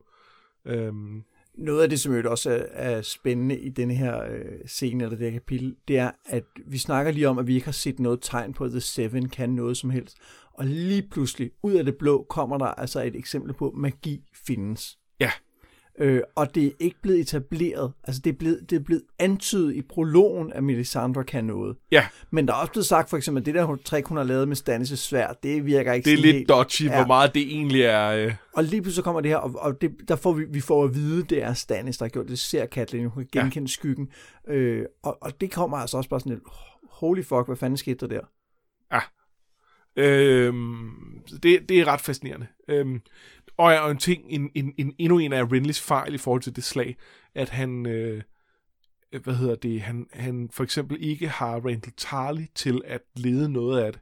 Øhm, noget af det, som jo også er, er spændende i denne her øh, scene, eller det her kapitel, det er, at vi snakker lige om, at vi ikke har set noget tegn på, at The Seven kan noget som helst. Og lige pludselig, ud af det blå, kommer der altså et eksempel på, at magi findes. Ja. Øh, og det er ikke blevet etableret. Altså, det er blevet, det er blevet antydet i prologen, at Melisandre kan noget. ja, Men der er også blevet sagt, for eksempel, at det der trick, hun har lavet med Stannis' sværd, det virker ikke det er lidt helt... dodgy, Ja. hvor meget det egentlig er... Øh, Og lige pludselig så kommer det her, og, og det, der får vi, vi får at vide, det er Stannis, der har gjort det. Det ser Catelyn, hun kan genkende ja. skyggen. Øh, og, og det kommer altså også bare sådan lidt, holy fuck, hvad fanden skete der der? Øhm, det, det er ret fascinerende. Øhm, og, og en ting, en, en, en, endnu en af Renlys fejl i forhold til det slag, at han, øh, hvad hedder det, han, han for eksempel ikke har Randall Tarly til at lede noget af det.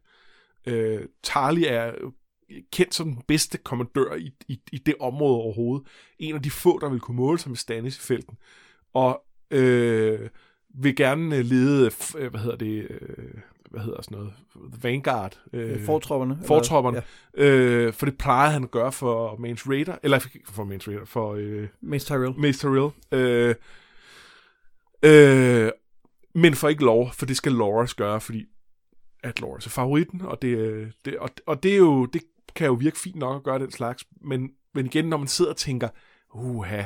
Øh, Tarly er kendt som den bedste kommandør i, i, i det område overhovedet. En af de få, der vil kunne måle sig med Stannis i felten. Og øh, vil gerne lede, øh, hvad hedder det, øh, hvad hedder sådan noget, The Vanguard. Øh, fortropperne? eller- fortropperne. Ja. Øh, for det plejede han at gøre for Mans Raider, eller ikke for Mans Raider, for øh, Mace Tyrell. Mace Tyrell. Øh, øh, men for ikke lov, for det skal Loras gøre, fordi at Loras er favoritten, og det, øh, det, og, og det er jo, det kan jo virke fint nok at gøre den slags, men, men igen, når man sidder og tænker, uha,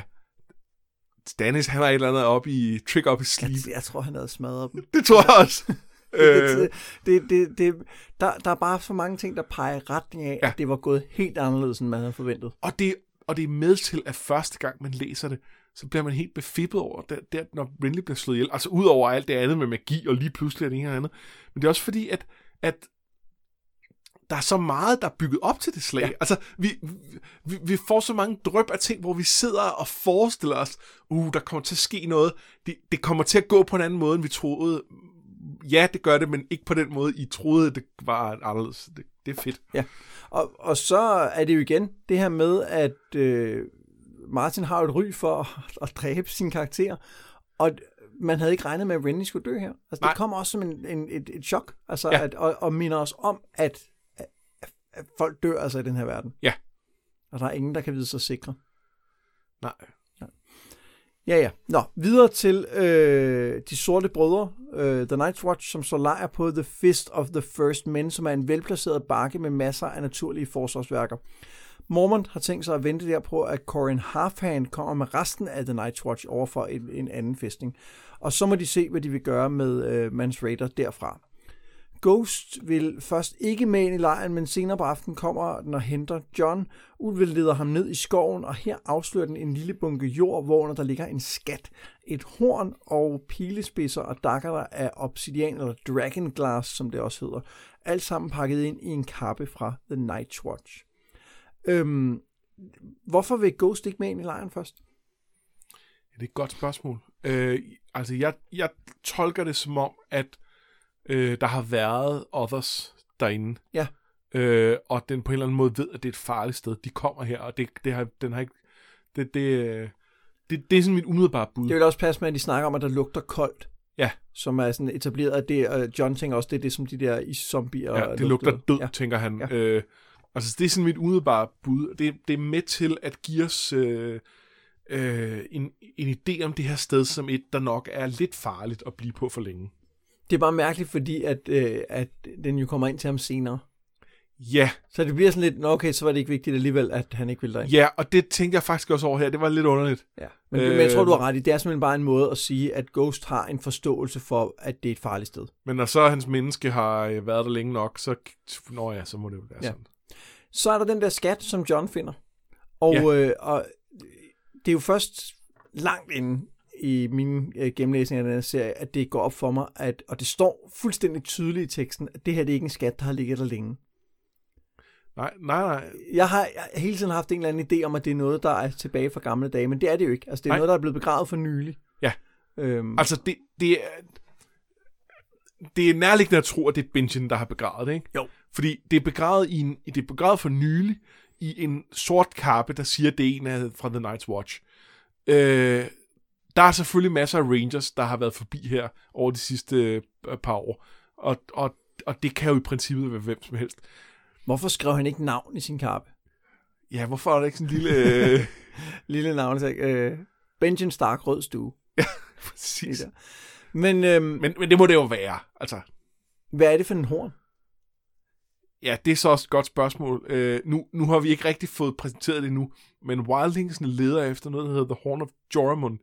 Stannis, han har et eller andet op i, trick up i sleeve. Jeg, jeg tror, han havde smadret dem. Det tror jeg også. øh, det, det, det, det, der, der er bare så mange ting, der peger i retning af, Ja. at det var gået helt anderledes, end man havde forventet. Og det, og det er med til, at første gang man læser det, så bliver man helt befippet over, det, det, når Renly bliver slået ihjel. Altså ud over alt det andet med magi, og lige pludselig er det ene og andet. Men det er også fordi, at, at der er så meget, der er bygget op til det slag. Ja. Altså, vi, vi, vi får så mange drøb af ting, hvor vi sidder og forestiller os, uh, der kommer til at ske noget. Det, det kommer til at gå på en anden måde, end vi troede. Ja, det gør det, men ikke på den måde, I troede, det var anderledes. Det, det er fedt. Ja, og, og så er det jo igen det her med, at øh, Martin har jo et ry for at, at dræbe sine karakterer, og man havde ikke regnet med, at Renly skulle dø her. Altså, Nej. det kommer også som en, en, et, et chok, altså, ja. at, og, og minder os om, at, at, at folk dør altså i den her verden. Ja. Og der er ingen, der kan vide sig sikre. Nej. Ja, ja. Nå, videre til øh, de sorte brødre, øh, The Night's Watch, som så leger på The Fist of the First Men, som er en velplaceret bakke med masser af naturlige forsvarsværker. Mormont har tænkt sig at vente der på, at Corin Halfhand kommer med resten af The Night's Watch over for en, en anden fæstning. Og så må de se, hvad de vil gøre med øh, Mans Raider derfra. Ghost vil først ikke med ind i lejren, men senere på aftenen kommer den og henter John. Ulven leder ham ned i skoven, og her afslører den en lille bunke jord, hvor der ligger en skat. Et horn og pilespidser og dakker der af obsidian, eller dragon glass, som det også hedder. Alt sammen pakket ind i en kappe fra The Night's Watch. Øhm, hvorfor vil Ghost ikke med ind i lejren først? det er et godt spørgsmål. Øh, altså, jeg, jeg tolker det som om, at øh, der har været others derinde. Ja. Øh, og den på en eller anden måde ved, at det er et farligt sted. De kommer her, og det, det har, den har ikke... Det, det, øh, det, det er sådan mit umiddelbare bud. Det vil også passe med, at de snakker om, at der lugter koldt. Ja. Som er sådan etableret, at det, og John tænker også, det er det, som de der iszombier Ja, det lugter død, Ja. tænker han. Ja. Øh, altså, det er sådan mit umiddelbare bud. Det, det er med til at give os øh, øh, en, en idé om det her sted som et, der nok er lidt farligt at blive på for længe. Det er bare mærkeligt, fordi at, øh, at den jo kommer ind til ham senere. Ja, Så det bliver sådan lidt, "Nå, okay, så var det ikke vigtigt alligevel, at han ikke ville derind. ja, og det tænkte jeg faktisk også over her. Det var lidt underligt. Ja. Men, øh, men jeg tror, du har ret i. Det er simpelthen bare en måde at sige, at Ghost har en forståelse for, at det er et farligt sted. Men når så hans menneske har øh, været der længe nok, så, nå ja, så må det jo være Ja. sådan. Så er der den der skat, som John finder. Og, Ja. øh, og det er jo først langt inde i min øh, gennemlæsning af den her serie, at det går op for mig, at, og det står fuldstændig tydeligt i teksten, at det her det er ikke en skat, der har ligget der længe. Nej, nej, nej. Jeg har, jeg har hele tiden haft en eller anden idé om, at det er noget, der er tilbage fra gamle dage, men det er det jo ikke. Altså, det er Nej. noget, der er blevet begravet for nylig. Ja. Øhm, Altså, det, det er... Det er nærliggende at tro, at det er Benjen, der har begravet det, ikke? Jo. Fordi det er begravet, i en, det er begravet for nylig i en sort kappe, der siger, at det er en af fra The Night's Watch. Øh, der er selvfølgelig masser af Rangers, der har været forbi her over de sidste øh, par år. Og, og, og det kan jo i princippet være hvem som helst. Hvorfor skrev han ikke navn i sin kappe? Ja, hvorfor er der ikke sådan en lille... Øh, Lille navn, så, øh, Benjamin Stark Rød Stue. præcis. Der. Men, øhm, Men, men det må det jo være. Altså, hvad er det for en horn? Ja, det er så også et godt spørgsmål. Øh, nu, nu har vi ikke rigtig fået præsenteret det nu, men Wildlingsen leder efter noget, der hedder The Horn of Joramun,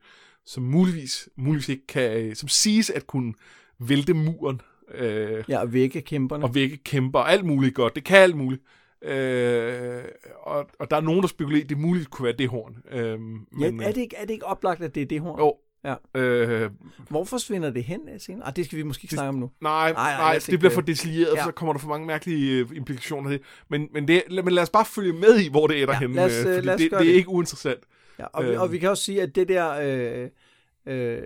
som muligvis, muligvis ikke kan, som siges at kunne vælte muren øh, Ja, og vække kæmperne. og vække kæmper og alt muligt godt. Det kan alt muligt. Øh, og, og der er nogen, der spekulerer, det muligt kunne være det horn. Øh, men, ja, er, det ikke, er det ikke oplagt, at det er det horn? Jo. Ja. Øh, Hvor forsvinder det hen øh, senere? Ah, det skal vi måske ikke Det- snakke om nu. nej, Nej, nej, nej, det bliver for detaljeret, Ja. ja. så kommer der for mange mærkelige øh, implikationer af det. Men, men, det, lad- men lad os bare følge med i, hvor det ender Ja, henne, lad os, øh, øh, fordi lad os det, gøre det er det. ikke uinteressant. Ja, og, vi, Øhm. og vi kan også sige, at det der øh, øh,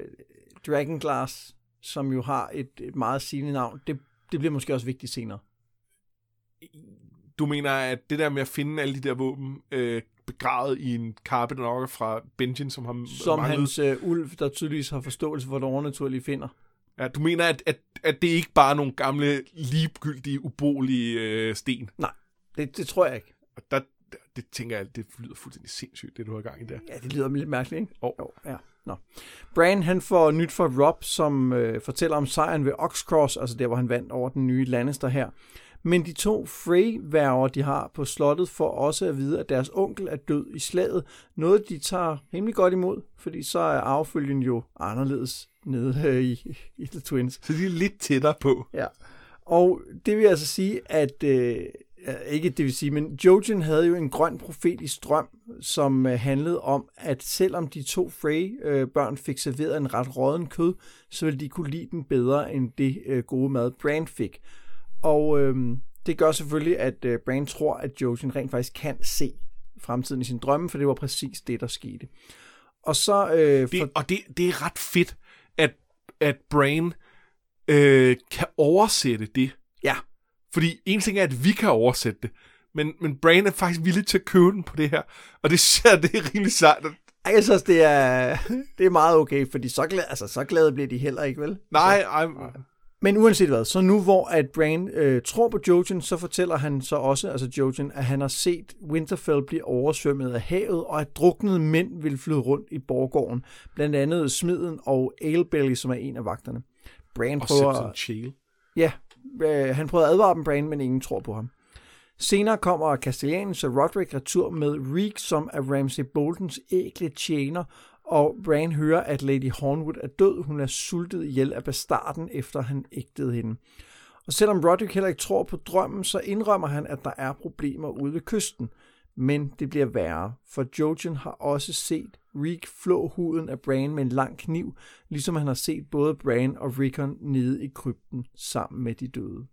Dragon Glass, som jo har et, et meget sigende navn, det, det bliver måske også vigtigt senere. Du mener, at det der med at finde alle de der våben øh, begravet i en kappe, der nok er fra Benjen, som har Som manglet... hans øh, ulv, der tydeligvis har forståelse for det overnaturlige finder. Ja, du mener, at, at, at det ikke bare er nogle gamle, ligegyldige, ubrugelige øh, sten. Det, det tror jeg ikke. Og der, det tænker jeg, det lyder fuldstændig sindssygt, det du har gang i der. Ja, det lyder lidt mærkeligt, ikke? Jo. jo ja. Nå. Bran, han får nyt fra Rob, som øh, fortæller om sejren ved Oxcross, altså der, hvor han vandt over den nye Lannister her. Men de to Frey-værger, de har på slottet, får også at vide, at deres onkel er død i slaget. Noget, de tager rimelig godt imod, fordi så er arvefølgen jo anderledes nede øh, i, i The Twins. Så de er lidt tættere på. Ja. Og det vil altså sige, at øh, ikke det vil sige, men Jojen havde jo en grøn profetisk drøm, som øh, handlede om, at selvom de to Frey-børn fik serveret en ret råden kød, så ville de kunne lide den bedre end det øh, gode mad, Bran fik. Og øh, det gør selvfølgelig, at øh, Bran tror, at Jojen rent faktisk kan se fremtiden i sin drømme, for det var præcis det, der skete. Og så... Øh, Det, for, og det, det er ret fedt, at, at Brain øh, kan oversætte det. Fordi en ting er, at vi kan oversætte det, men, men Brain er faktisk villig til at købe den på det her. Og det jeg, det er rimelig sejt. Ej, jeg synes, det er, det er meget okay, fordi så, glad, altså, så glade bliver de heller ikke, vel? Nej, ej, Men uanset hvad, så nu hvor at Bran øh, tror på Jojen, så fortæller han så også, altså Jojen, at han har set Winterfell blive oversvømmet af havet, og at druknede mænd vil flyde rundt i borggården. Blandt andet Smiden og Alebelly, som er en af vagterne. Bran og prøver... Simpson. Ja, øh, han prøvede at advare dem, Bran, men ingen tror på ham. Senere kommer Castellanus og Roderick retur med Reek, som er Ramsay Boltons ægle tjener, og Bran hører, at Lady Hornwood er død. Hun er sultet ihjel af bastarden, efter han ægtede hende. Og selvom Roderick heller ikke tror på drømmen, så indrømmer han, at der er problemer ude ved kysten. Men det bliver værre, for Jojen har også set Reek flå huden af Bran med en lang kniv, ligesom han har set både Bran og Rickon nede i krypten sammen med de døde.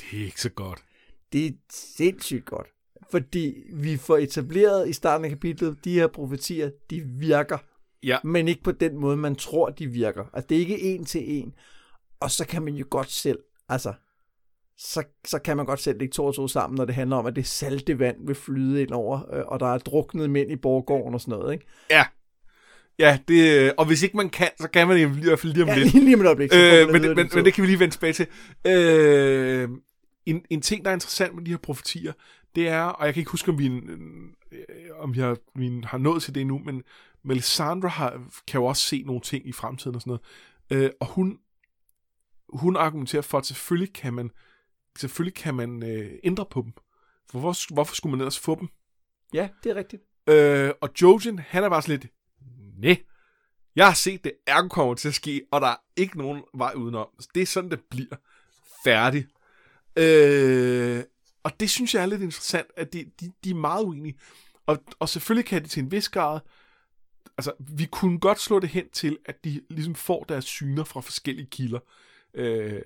Det er ikke så godt. Det er sindssygt godt, fordi vi får etableret i starten af kapitlet, de her profetier, de virker. Ja. men ikke på den måde, man tror, de virker. Altså, det er ikke en til en. Og så kan man jo godt selv, altså, så, så kan man godt selv lægge to og to sammen, når det handler om, at det salte vand vil flyde ind over, øh, og der er druknet mænd i borggården og sådan noget, ikke? Ja. Ja, det, og hvis ikke man kan, så kan man i hvert fald lige om Ja, lidt. lige, lige om et øjeblik. Øh, men, videre men, men det kan vi lige vende tilbage til. Øh, en, en ting, der er interessant med de her profetier, det er, og jeg kan ikke huske, om vi, øh, om vi, har, vi har nået til det endnu, men Melisandre har, kan jo også se nogle ting i fremtiden og sådan noget. Øh, og hun, hun argumenterer for, at selvfølgelig kan man, selvfølgelig kan man øh, ændre på dem. For hvor, hvorfor skulle man ellers få dem? Ja, det er rigtigt. Øh, og Jojen, han er bare sådan lidt, nej, jeg har set det, ergo kommer til at ske, og der er ikke nogen vej udenom. Det er sådan, det bliver. Færdig. Øh, og det synes jeg er lidt interessant, at de, de, de er meget uenige. Og, og selvfølgelig kan det til en vis grad, altså vi kunne godt slå det hen til, at de ligesom får deres syner fra forskellige kilder. Øh,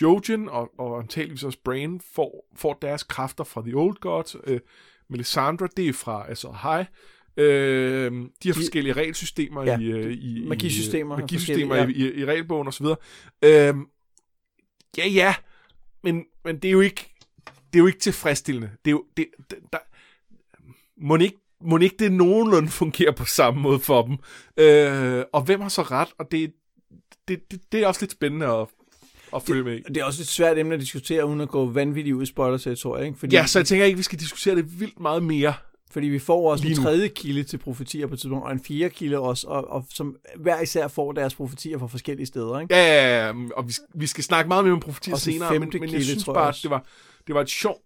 Jojen og, og antageligvis også Brain får, får deres kræfter fra The Old Gods. Øh, Melisandre, det er fra altså High. Øh, de har forskellige regelsystemer Ja, i, øh, i, magisystemer i, er magisystemer forskellige, i, i, i regelbogen osv. Øh, ja, ja, men, men det er jo ikke det er jo ikke tilfredsstillende. Det er jo, det, det, der, må ikke, må ikke det nogenlunde fungerer på samme måde for dem. Øh, og hvem har så ret? Og det, det, det, det er også lidt spændende at, at følge med i. Det er også et svært emne at diskutere, uden at gå vanvittigt ud i spoiler-territoriet, ikke? Fordi, Ja, så jeg tænker ikke, vi skal diskutere det vildt meget mere. fordi vi får også en tredje kilde til profetier på et tidspunkt, og en fjerde kilde også, og, og som hver især får deres profetier fra forskellige steder, ikke? Ja, ja, ja, og vi, vi skal snakke meget mere om profetier en senere, men, men jeg synes tror jeg bare, at det var, det var et sjovt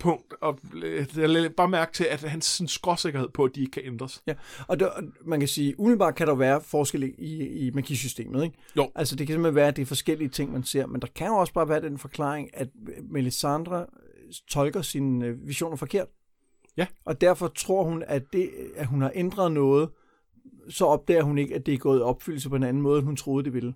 punkt, og øh, jeg bare mærke til, at hans sådan, skråsikkerhed på, at de ikke kan ændres. Ja, og, der, man kan sige, umiddelbart kan der være forskel i, i magisystemet, ikke? Jo. Altså det kan simpelthen være, at det er forskellige ting, man ser, men der kan jo også bare være den forklaring, at Melisandre tolker sine øh, visioner forkert. Ja. Og derfor tror hun, at, det, at hun har ændret noget, så opdager hun ikke, at det er gået i opfyldelse på en anden måde, end hun troede, det ville.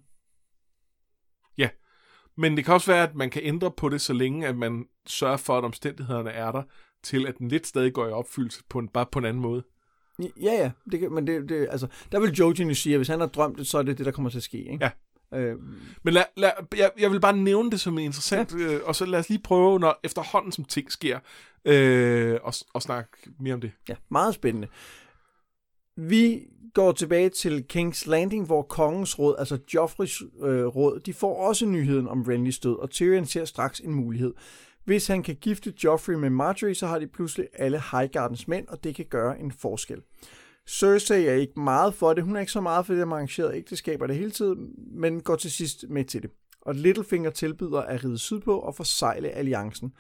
Men det kan også være, at man kan ændre på det, så længe at man sørger for, at omstændighederne er der, til at den lidt stadig går i opfyldelse, på en, bare på en anden måde. Ja, ja, det kan, men det, det, altså, der vil Jojen jo sige, at hvis han har drømt det, så er det det, der kommer til at ske. Ikke? Ja. Øh, Men lad, lad, jeg, jeg vil bare nævne det som interessant, ja. øh, og så lad os lige prøve, når efterhånden som ting sker, øh, og, og snakke mere om det. Ja, meget spændende. Vi går tilbage til King's Landing, hvor kongens råd, altså Joffreys øh, råd, de får også nyheden om Renlys død, og Tyrion ser straks en mulighed. Hvis han kan gifte Joffrey med Marjorie, så har de pludselig alle Highgardens mænd, og det kan gøre en forskel. Cersei er ikke meget for det. Hun er ikke så meget for det med arrangerede ægteskaber det hele tiden, men går til sidst med til det. Og Littlefinger tilbyder at ride sydpå og forsegle alliancen.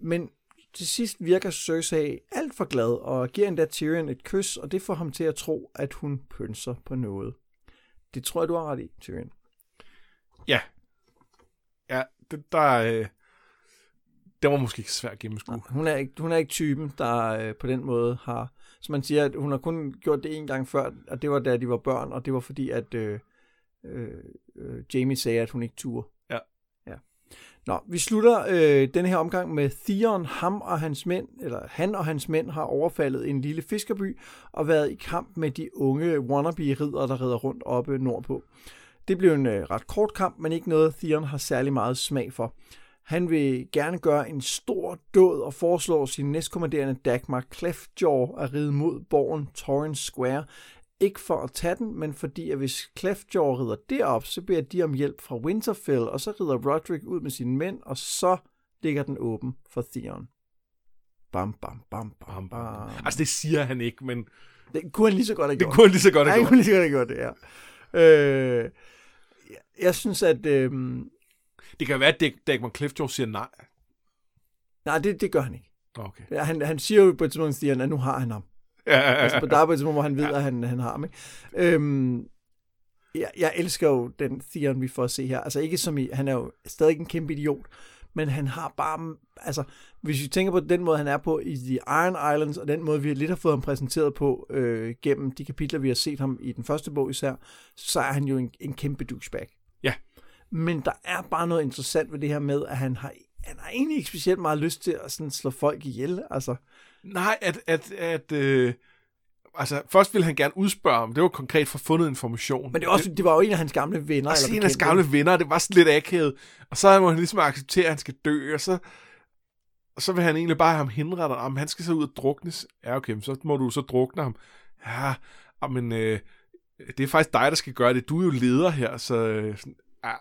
Men til sidst virker Cersei alt for glad og giver endda Tyrion et kys, og det får ham til at tro, at hun pønser på noget. Det tror jeg, du har ret i, Tyrion. Ja. Ja, det, der, øh, det var måske ikke svært at gennemskue. Hun er ikke, hun er ikke typen, der øh, på den måde har... Så man siger, at hun har kun gjort det en gang før, og det var da de var børn, og det var fordi, at øh, øh, øh, Jamie sagde, at hun ikke turde. Nå, vi slutter øh, den her omgang med Theon, ham og hans mænd, eller han og hans mænd har overfaldet en lille fiskerby og været i kamp med de unge wannabe-ridder, der rider rundt oppe nordpå. Det blev en øh, ret kort kamp, men ikke noget, Theon har særlig meget smag for. Han vil gerne gøre en stor død og foreslår sin næstkommanderende Dagmar Clefjaw at ride mod borgen Torrens Square. Ikke for at tage den, men fordi at hvis Cleftjaw rider derop, så beder de om hjælp fra Winterfell, og så rider Roderick ud med sine mænd, og så ligger den åben for Theon. Bam, bam, bam, bam, bam. Altså, det siger han ikke, men Det kunne han lige så godt have det gjort. kunne han lige så godt Ja, have han gjort. kunne lige så godt have gjort det, ja. Øh, jeg- synes, at... Øh, Det kan være, at Dag- Dagmar Clifford siger nej. nej, det, det gør han ikke. Okay. Ja, han, han siger jo på et tidspunkt, at nu har han ham. Ja, ja, ja, Altså, på- ja. tidspunkt, hvor han ved, at han, han har ham. Ikke? Øhm, jeg, jeg elsker jo den Theon, vi får at se her. Altså ikke som i, han er jo stadig en kæmpe idiot, men han har bare, altså hvis vi tænker på den måde, han er på i The Iron Islands, og den måde, vi lidt har fået ham præsenteret på øh, gennem de kapitler, vi har set ham i den første bog især, så er han jo en, en kæmpe douchebag. Ja. Men der er bare noget interessant ved det her med, at han har, han har egentlig ikke specielt meget lyst til at sådan slå folk ihjel. Altså, Nej, at, at, at øh, altså, først ville han gerne udspørge ham. Det var konkret for fundet information. Men det var, også, det var jo en af hans gamle venner. også eller en af hans gamle venner, det var sådan lidt akavet. Og så må han ligesom acceptere, at han skal dø, og så, og så vil han egentlig bare have ham henrettet. Om han skal så ud og druknes. Ja, okay, så må du så drukne ham. Ja, men øh, det er faktisk dig, der skal gøre det. Du er jo leder her, så øh, ja,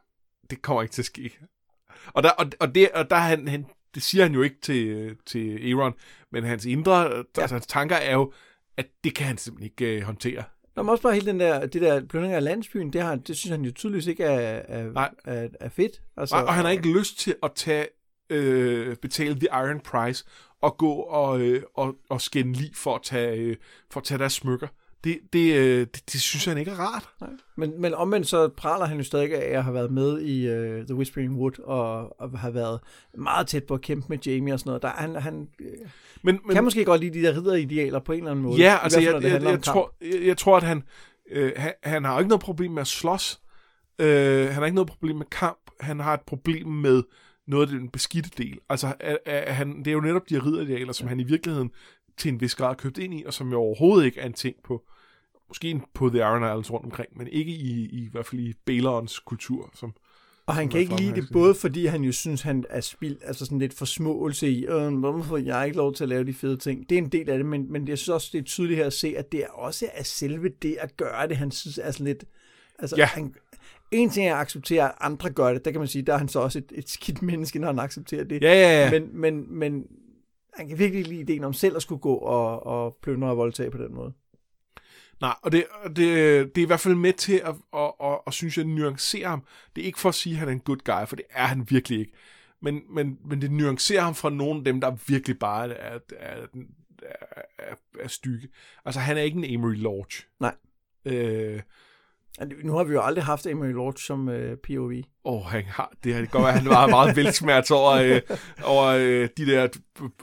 det kommer ikke til at ske. Og der, og, og det, og der er han, han, det siger han jo ikke til, til Aaron, men hans indre, ja. altså hans tanker er jo, at det kan han simpelthen ikke øh, håndtere. Nå, men også bare hele den der, det der plyndring af landsbyen, det, har, det synes han jo tydeligvis ikke er, er, Nej. er, er fedt. Altså, Og, og han har ikke lyst til at tage øh, betale the iron price og gå og, øh, og, og skænde lige for at tage, øh, for at tage deres smykker. Det, det, øh, det, det synes han ikke er rart. Nej. Men, men omvendt så praler han jo stadig af at have været med i uh, The Whispering Wood, og, og have været meget tæt på at kæmpe med Jamie og sådan noget. Der, han, han øh, Men, men, kan måske godt lide de der ridderidealer på en eller anden måde. Ja, I altså hvert fald, jeg, jeg, jeg, tror, jeg, jeg tror, at han, øh, han, han har ikke noget problem med at slås. Øh, han har ikke noget problem med kamp. Han har et problem med noget af den beskidte del. Altså, at, at han, det er jo netop de her ridderidealer, som han i virkeligheden til en vis grad købt ind i, og som jo overhovedet ikke er en ting på, måske på The Iron Islands rundt omkring, men ikke i, i, i hvert fald i Balons kultur, som, Og han kan ikke lide det, både fordi han jo synes, han er spild, altså sådan lidt forsmåelse i, øh, hvorfor får jeg ikke lov til at lave de fede ting? Det er en del af det, men, men jeg synes også, det er tydeligt her at se, at det er også er selve det at gøre det, han synes er sådan lidt, altså Ja. han, en ting er at acceptere, at andre gør det, der kan man sige, der er han så også et, et skidt menneske, når han accepterer det. Ja, ja, ja. Men, men, men han kan virkelig lide ideen om selv at skulle gå og, og plyndre og voldtage på den måde. Nej, og det, og det, det er i hvert fald med til at, at, at, at synes jeg, nuancere ham. Det er ikke for at sige, at han er en good guy, for det er han virkelig ikke. Men, men, men det nuancerer ham fra nogle af dem, der virkelig bare er, er, er, er, er stykke. Altså, han er ikke en Amory Lodge. Nej. Øh, Og Nu har vi jo aldrig haft Emery Lord som øh, POV. Åh, han har, det det godt være, han var meget velsmert over, øh, over øh, de der...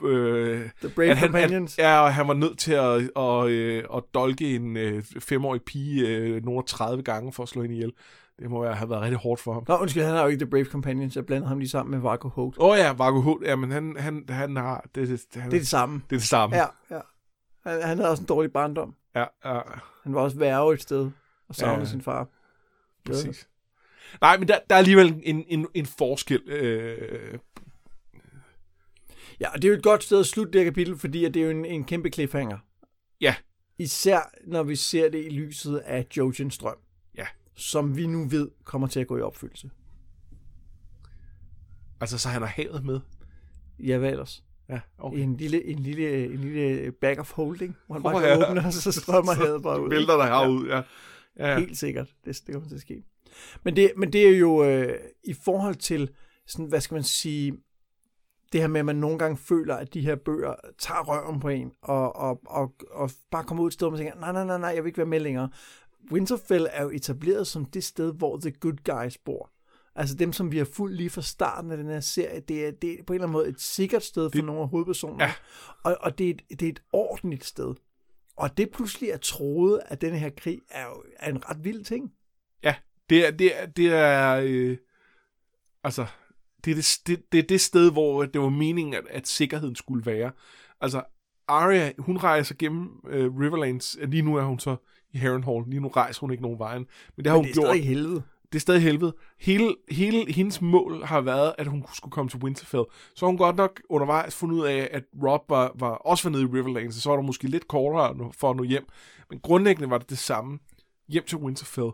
Øh, The Brave at han, Companions. At, ja, og han var nødt til at, og, øh, at dolke en øh, femårig pige øh, nogle 30 gange for at slå hende ihjel. Det må have været rigtig hårdt for ham. Nå, undskyld, han har jo ikke The Brave Companions. Jeg blander ham lige sammen med Vargo Holt. Åh oh, ja, Vargo Holt, ja, men han, han, han har... Det, det, han, Det er det samme. det er det samme. Ja, ja. Han, han havde også en dårlig barndom. ja, ja Han var også værve et sted og savnede Ja. sin far. præcis. Nej, men der, der er alligevel en, en, en forskel. Øh, Ja, og det er jo et godt sted at slutte det her kapitel, fordi at det er jo en, en kæmpe cliffhanger. Ja. Især når vi ser det i lyset af Jogens drøm. Ja. Som vi nu ved kommer til at gå i opfyldelse. altså, så han har havet med. Ja, hvad ellers? Ja, okay. En lille, en lille, en lille bag of holding, hvor han bare Åh, kan ja. åbne, og så strømmer havet bare ud. Vælter der herud, ja. Ja. Helt sikkert. Det, det kommer til at ske. Men det, men det er jo øh, i forhold til, sådan, hvad skal man sige, det her med, at man nogle gange føler, at de her bøger tager røven på en, og, og, og, og bare kommer ud et sted, hvor man tænker, nej, nej, nej, nej, jeg vil ikke være med længere. Winterfell er jo etableret som det sted, hvor the good guys bor. Altså dem, som vi har fulgt lige fra starten af den her serie, det er, det er på en eller anden måde et sikkert sted for Det- nogle af hovedpersonerne. Ja. Og, og det, er et, det er et ordentligt sted. Og det pludselig er troet, at den her krig er jo er en ret vild ting. Ja, det er, det er, det er øh, altså, det er det, det, det er det sted, hvor det var meningen, at, at sikkerheden skulle være. Altså, Arya, hun rejser gennem øh, Riverlands, lige nu er hun så i Harrenhal, lige nu rejser hun ikke nogen vejen, men det har Men hun det er gjort. stadig helvede. Det er stadig helvede. Hele, hele hendes mål har været, at hun skulle komme til Winterfell. Så hun godt nok undervejs fundet ud af, at Rob var, var også var nede i Riverlands, så var der måske lidt kortere for at nå hjem. Men grundlæggende var det det samme. Hjem til Winterfell.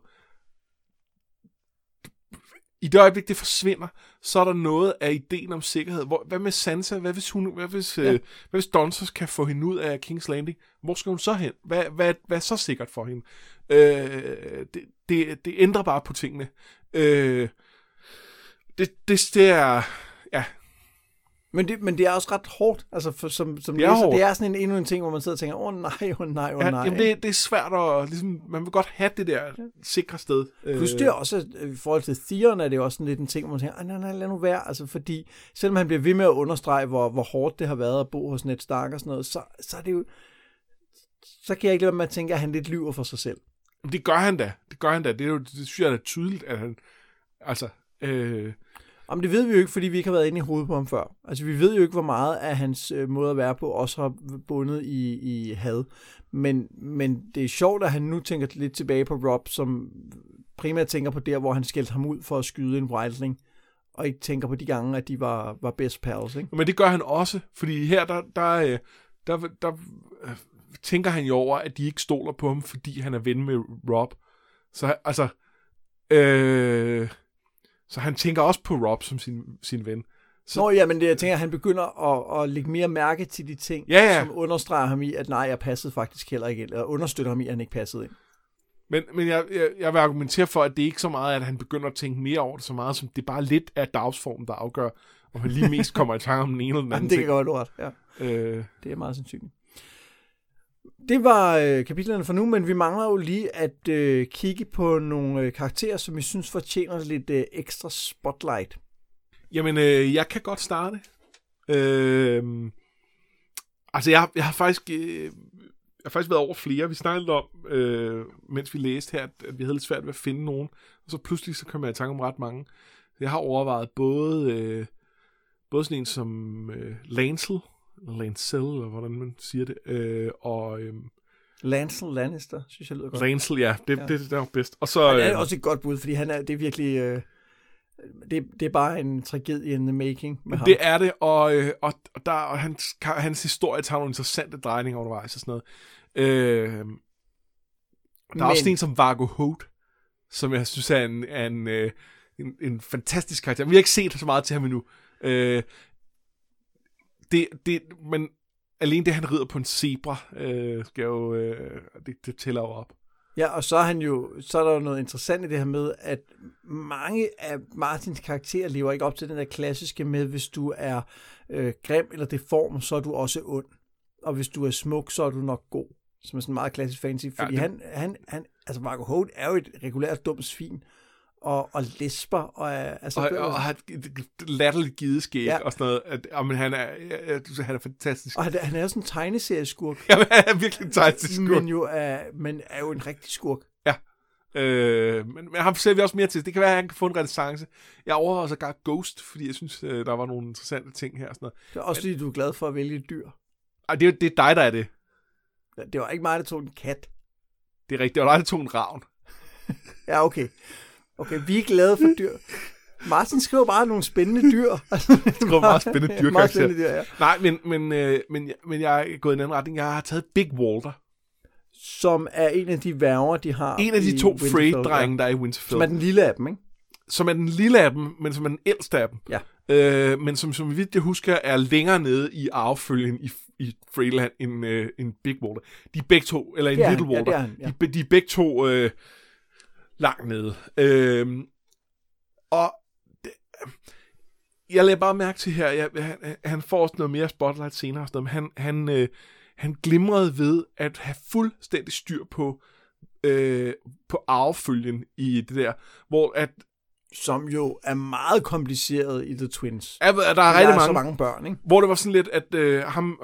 I det øjeblik, det forsvinder, så er der noget af ideen om sikkerhed. Hvor, hvad med Sansa? Hvad hvis, hun, hvad hvis, ja. øh, hvad hvis Donsos kan få hende ud af King's Landing? Hvor skal hun så hen? Hvad, hvad, hvad er så sikkert for hende? Øh, det, det, det ændrer bare på tingene. Øh, det, det, det er... Ja, Men det, men det er også ret hårdt. Altså for, som, som Det er læser, hårdt. det er sådan en, endnu en ting, hvor man sidder og tænker, åh oh, nej, åh oh, nej, åh oh, ja nej. jamen det, det er svært at... Ligesom, man vil godt have det der sikre sted. Plus det er også, øh, i forhold til Theon, er det også sådan lidt en ting, hvor man tænker, "Ej, nej, nej, lad nu være. Altså fordi, selvom han bliver ved med at understrege, hvor, hvor hårdt det har været at bo hos Ned Stark og sådan noget, så, så er det jo, så kan jeg ikke lade være med at tænke, at han lidt lyver for sig selv. Det gør han da. Det gør han da. Det, er jo, det synes jeg er tydeligt, at han... Altså... Øh, Jamen, det ved vi jo ikke, fordi vi ikke har været inde i hovedet på ham før. Altså, vi ved jo ikke, hvor meget af hans øh, måde at være på også har bundet i, i had. Men, men det er sjovt, at han nu tænker lidt tilbage på Rob, som primært tænker på der, hvor han skældte ham ud for at skyde en wildling, og ikke tænker på de gange, at de var, var best pals, ikke? Men det gør han også, fordi her, der, der, øh, der, der, der tænker han jo over, at de ikke stoler på ham, fordi han er ven med Rob. Så altså, øh, så han tænker også på Rob som sin, sin ven. Så... Nå ja, men det, jeg tænker, at han begynder at, at lægge mere mærke til de ting, ja, ja. som understreger ham i, at nej, jeg passede faktisk heller ikke ind, eller understøtter ham i, at han ikke passede ind. Men, men jeg, jeg, jeg vil argumentere for, at det er ikke så meget, at han begynder at tænke mere over det, så meget som det er bare lidt af dagsformen, der afgør, om han lige mest kommer i tanke om den ene eller den anden Jamen, det ting. kan godt ret, ja. Øh... Det er meget sandsynligt. Det var øh, kapitlerne for nu, men vi mangler jo lige at øh, kigge på nogle øh, karakterer, som vi synes fortjener lidt øh, ekstra spotlight. Jamen, øh, jeg kan godt starte. Øh, altså, jeg, jeg har faktisk... Øh, jeg har faktisk været over flere. Vi snakkede om, øh, mens vi læste her, at, vi havde lidt svært ved at finde nogen. Og så pludselig så kom jeg i tanke om ret mange. Jeg har overvejet både, øh, både sådan en som øh, Lancel, Lancel, eller hvordan man siger det, øh, og... Øh, Lancel Lannister, synes jeg lyder godt. Lancel, ja, det, ja. det, det, det er bedst. Og så, han er øh, også et godt bud, fordi han er, det er virkelig... Øh, det, det er bare en tragedie in the making med ham. Det er det, og, øh, og, og, der, og hans, hans historie tager nogle interessante drejninger undervejs og sådan noget. Øh, der Men... er også en som Vargo Holt, som jeg synes er en, en, øh, en, en fantastisk karakter. Vi har ikke set så meget til ham endnu. Øh, det, det, men alene det, han rider på en zebra, øh, skal jo, øh, det, det tæller jo op. Ja, og så er, han jo, så er der jo noget interessant i det her med, at mange af Martins karakterer lever ikke op til den der klassiske med, hvis du er øh, grim eller deform, så er du også ond. Og hvis du er smuk, så er du nok god. Som er sådan meget klassisk fancy. Fordi ja, det... han, han, han, altså Marco Holt er jo et regulært dumt svin og, og lesber. Og, altså, og, og, og har latterligt givet skæg ja. og sådan noget. At, og, men han er, ja, han er fantastisk. Og han, han er jo sådan en tegneserieskurk. Ja, han er virkelig en tegneserieskurk. Men, jo er, men er jo en rigtig skurk. Ja. Øh, men, men ham ser vi også mere til. Det kan være, at han kan få en renaissance. Jeg overvejer så godt Ghost, fordi jeg synes, øh, der var nogle interessante ting her. Og sådan noget. Det er også fordi, du er glad for at vælge et dyr. Ej, det, er, det er dig, der er det. Det var ikke mig, der tog en kat. Det er rigtigt. Det var dig, der tog en ravn. ja, okay. Okay, vi er glade for dyr. Martin skriver bare nogle spændende dyr. Skriver meget spændende dyr, meget spændende dyr ja. Nej, men, men, øh, men, men jeg er gået i en anden retning. Jeg har taget Big Walter. Som er en af de værger, de har En af de to Frey-drenge, der er i Winterfell. Som er den lille af dem, ikke? Som er den lille af dem, men som er den ældste af dem. Ja. Øh, men som, som vidt jeg husker, er længere nede i arvefølgen i, i Freyland end, øh, end Big Walter. De er begge to, eller en Little Walter. Ja, er han, ja. de, de er begge to... Øh, langt nede. Øhm, og det, jeg lader bare mærke til her, jeg, han, han får også noget mere spotlight senere, og sådan noget, men han, han, øh, han glimrede ved at have fuldstændig styr på, øh, på arvefølgen i det der, hvor at som jo er meget kompliceret i The Twins. Ja, der er der rigtig er mange. så mange børn, ikke? Hvor det var sådan lidt, at øh, ham,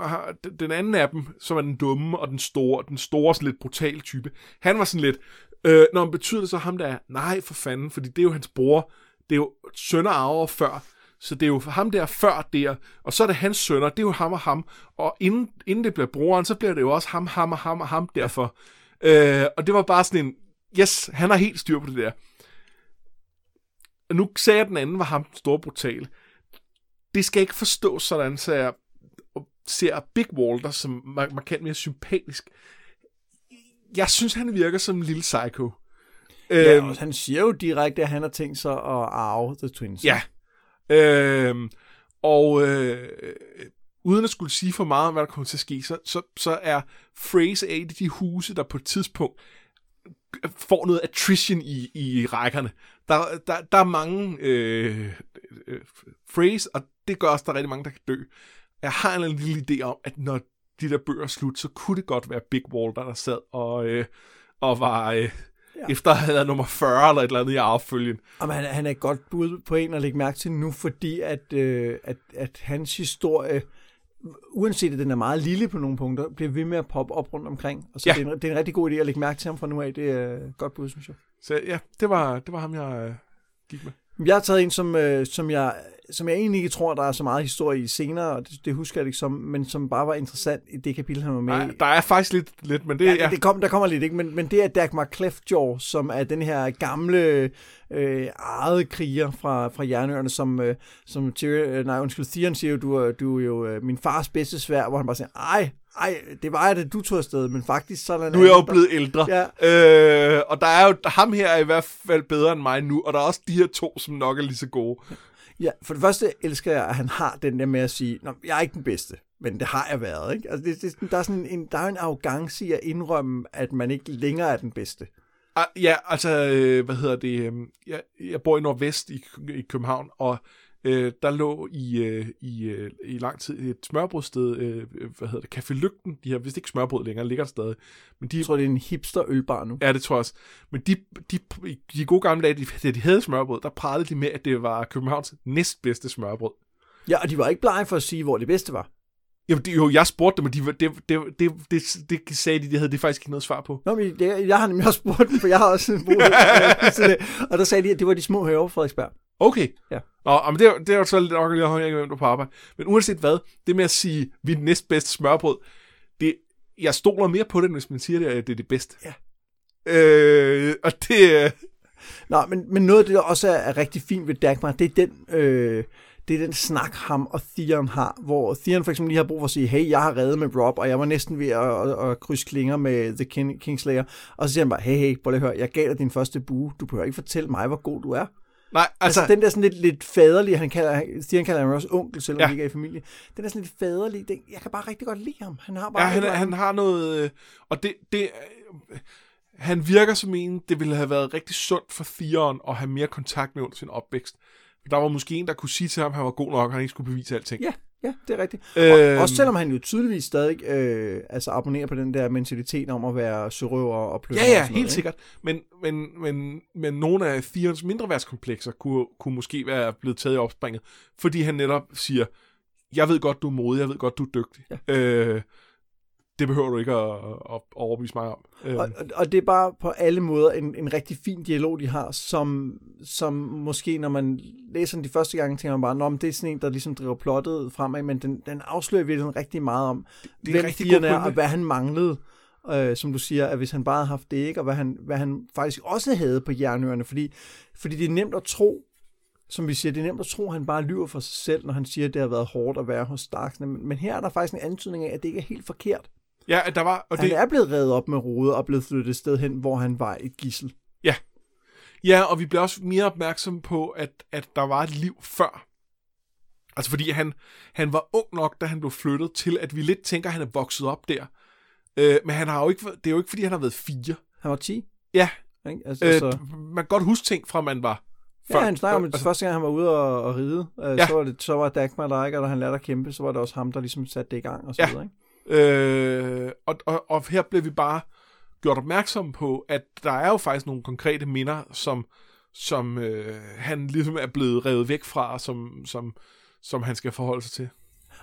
den anden af dem, som er den dumme og den store, den store sådan lidt brutale type, han var sådan lidt, Øh, når man betyder det så ham, der er, nej for fanden, fordi det er jo hans bror, det er jo sønner arver før, så det er jo ham der før der, og så er det hans sønner, det er jo ham og ham, og inden, inden det bliver broren, så bliver det jo også ham, ham og ham og ham derfor. Øh, og det var bare sådan en, yes, han har helt styr på det der. Og nu sagde jeg, at den anden var ham, store brutal. Det skal ikke forstås sådan, så jeg ser Big Walter som markant mere sympatisk jeg synes, han virker som en lille psycho. Ja, øhm, han siger jo direkte, at han har tænkt sig at arve The Twins. Ja. Øhm, og øh, uden at skulle sige for meget om, hvad der kommer til at ske, så, så, så er Phrase af de huse, der på et tidspunkt får noget attrition i, i rækkerne. Der, der, der er mange øh, øh, Phrase, og det gør også, der er rigtig mange, der kan dø. Jeg har en lille idé om, at når de der bøger slut, så kunne det godt være Big Walter, der sad og, øh, og var... Øh, ja. efter at have været nummer 40 eller et eller andet i affølgen. Jamen, han, han er godt bud på en at lægge mærke til nu, fordi at, øh, at, at hans historie, uanset at den er meget lille på nogle punkter, bliver ved med at poppe op rundt omkring. Og så ja. det, er en, det er en rigtig god idé at lægge mærke til ham fra nu af. Det er godt bud, synes jeg. Så ja, det var, det var ham, jeg øh, gik med. Jeg har taget en, som, øh, som, jeg, som jeg egentlig ikke tror, der er så meget historie i senere, og det, det husker jeg ikke som, men som bare var interessant i det kapitel, han var med Nej, der er faktisk lidt, lidt men det Ja, ja, det kom, der kommer lidt, ikke? Men, men det er Dagmar Cleftjaw, som er den her gamle øh, eget kriger fra, fra Jernøerne, som, øh, som Tyrion, øh, nej, undskyld, Theon siger jo, du du er jo øh, min fars bedste svær, hvor han bare siger, ej, ej, det var jeg, da du tog afsted, men faktisk så er der en Nu er jeg jo blevet ældre. Ja. Øh, og der er jo, ham her er i hvert fald bedre end mig nu, og der er også de her to, som nok er lige så gode. Ja, for det første elsker jeg, at han har den der med at sige, Nå, jeg er ikke den bedste, men det har jeg været. Ikke? Altså, det, det, der, er sådan en, der er en arrogance i at indrømme, at man ikke længere er den bedste. Ah, ja, altså, øh, hvad hedder det? øh, Jeg, jeg bor i Nordvest i, i København, og øh, der lå i, øh, i, øh, i lang tid et smørbrudsted, øh, hvad hedder det, Café Lygten. De har vist ikke smørbrød længere, ligger der stadig. Men de, Jeg tror, det er en hipster ølbar nu. Ja, det tror jeg også. Men de, de, de gode gamle dage, da de havde smørbrød, der pralede de med, at det var Københavns næstbedste smørbrød. Ja, og de var ikke blege for at sige, hvor det bedste var. Jamen, det, jo, jeg spurgte dem, og de, det, det, det, det, det, det sagde de, det havde de faktisk ikke noget svar på. Nå, men det, jeg har nemlig også spurgt dem, for jeg har også boet her. Det, og der sagde de, at det var de små på Frederiksberg. Okay. Ja. Nå, men det, er- det er jo så lidt nok lige afhængigt af, hvem du på arbejde. Men uanset hvad, det med at sige, vi er den næstbedste smørbrød, det, jeg stoler mere på det, hvis man siger det, at det er det bedste. Ja. Øh, og det, øh, Nå, men, men noget af det, der også er, er rigtig fint ved Dagmar, det er den... Øh, det er den snak, ham og Theon har, hvor Theon for eksempel lige har brug for at sige, hey, jeg har reddet med Rob, og jeg var næsten ved at, at, at krydse klinger med The King, Kingslayer. Og så siger han bare, hey, hey, prøv lige at høre, jeg gav dig din første bue, du behøver ikke fortælle mig, hvor god du er. Nej, Altså, altså, den der sådan lidt, lidt faderlige, han kalder, Theon kalder ham også onkel, selvom ja. De ikke er i familie. Den er sådan lidt faderlige, den, jeg kan bare rigtig godt lide ham. Han har bare Ja, han, eller han har noget... øh, Og det, det, han virker som en, det ville have været rigtig sundt for Theon at have mere kontakt med under sin opvækst. Der var måske en, der kunne sige til ham, at han var god nok, og han ikke skulle bevise alting. Ja, ja, det er rigtigt. Øhm. Og, også selvom han jo tydeligvis stadig øh, altså abonnerer på den der mentalitet om at være sørøver og plønder. Ja, ja, og helt noget, sikkert. Men, men, men, men nogle af Theons mindre værtskomplekser kunne, kunne måske være blevet taget i opspringet, fordi han netop siger, jeg ved godt, du er modig, jeg ved godt, du er dygtig. Ja. Øh, det behøver du ikke at, at overbevise mig om. Øh, Og, og- det er bare på alle måder en, en rigtig fin dialog, de har, som, som måske, når man læser den de første gange, tænker man bare, Nå, men det er sådan en, der ligesom driver plottet fremad, men den, den afslører virkelig rigtig meget om, det er hvem god er, og hvad han manglede. Øh, som du siger, at hvis han bare havde haft det ikke, og hvad han, hvad han faktisk også havde på jernøerne, fordi, fordi det er nemt at tro, som vi siger, det er nemt at tro, at han bare lyver for sig selv, når han siger, at det har været hårdt at være hos Starksne. Men, men her er der faktisk en antydning af, at det ikke er helt forkert. Ja, der var, og Han det, er blevet reddet op med rode og blevet flyttet et sted hen, hvor han var et gissel. Ja, og vi bliver også mere opmærksom på, at, at der var et liv før. Altså fordi han, han var ung nok, da han blev flyttet, til at vi lidt tænker, at han er vokset op der. Øh, men han har jo ikke, det er jo ikke, fordi han har været fire. Han var 10, Ja, ikke? Altså, øh, så, man kan godt huske ting fra, man var ja, han snakker om, at altså, første gang han var ude og, og ride, øh, Ja. så, var det, så var Dagmar der ikke, og da han lærte at kæmpe, så var det også ham, der ligesom satte det i gang og så Ja. videre, ikke? Øh, og, og, og her bliver vi bare gjort opmærksom på, at der er jo faktisk nogle konkrete minder, som, som øh, han ligesom er blevet revet væk fra, som, som, som han skal forholde sig til.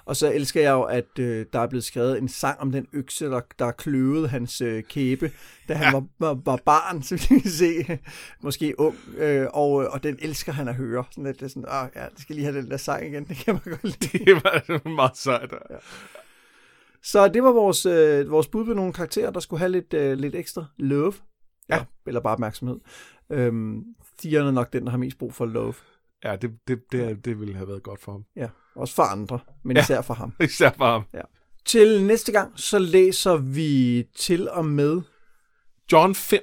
Og så elsker jeg jo, at øh, der er blevet skrevet en sang om den økse, der, der kløvede hans øh, kæbe, da han Ja. var, var, var barn, så vi kan se, måske ung, øh, og, og den elsker han at høre. Sådan lidt, det er sådan, ah, ja, det skal lige have den der sang igen, det kan man godt lide. Det var meget sejt. Ja. Så det var vores, øh, vores bud på nogle karakterer, der skulle have lidt, øh, lidt ekstra love. Ja. Eller, eller bare opmærksomhed. Øhm, Theon er nok den, der har mest brug for love. Ja, det, det, det, det ville have været godt for ham. Ja, også for andre, men Ja. ja. især for ham. Især for ham. Til næste gang, så læser vi til og med... John 5,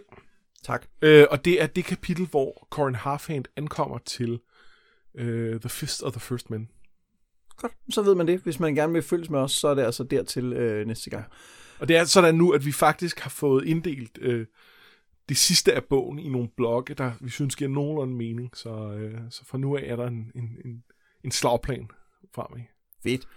Tak. øh, og det er det kapitel, hvor Corin Harfand ankommer til øh, The Fist of the First Men. Godt, så ved man det. Hvis man gerne vil følges med os, så er det altså dertil øh, næste gang. Og det er sådan nu, at vi faktisk har fået inddelt øh, det sidste af bogen i nogle blokke, der vi synes giver nogenlunde mening. Så, øh, så fra nu af er der en, en, en, en slagplan fremad. Fedt.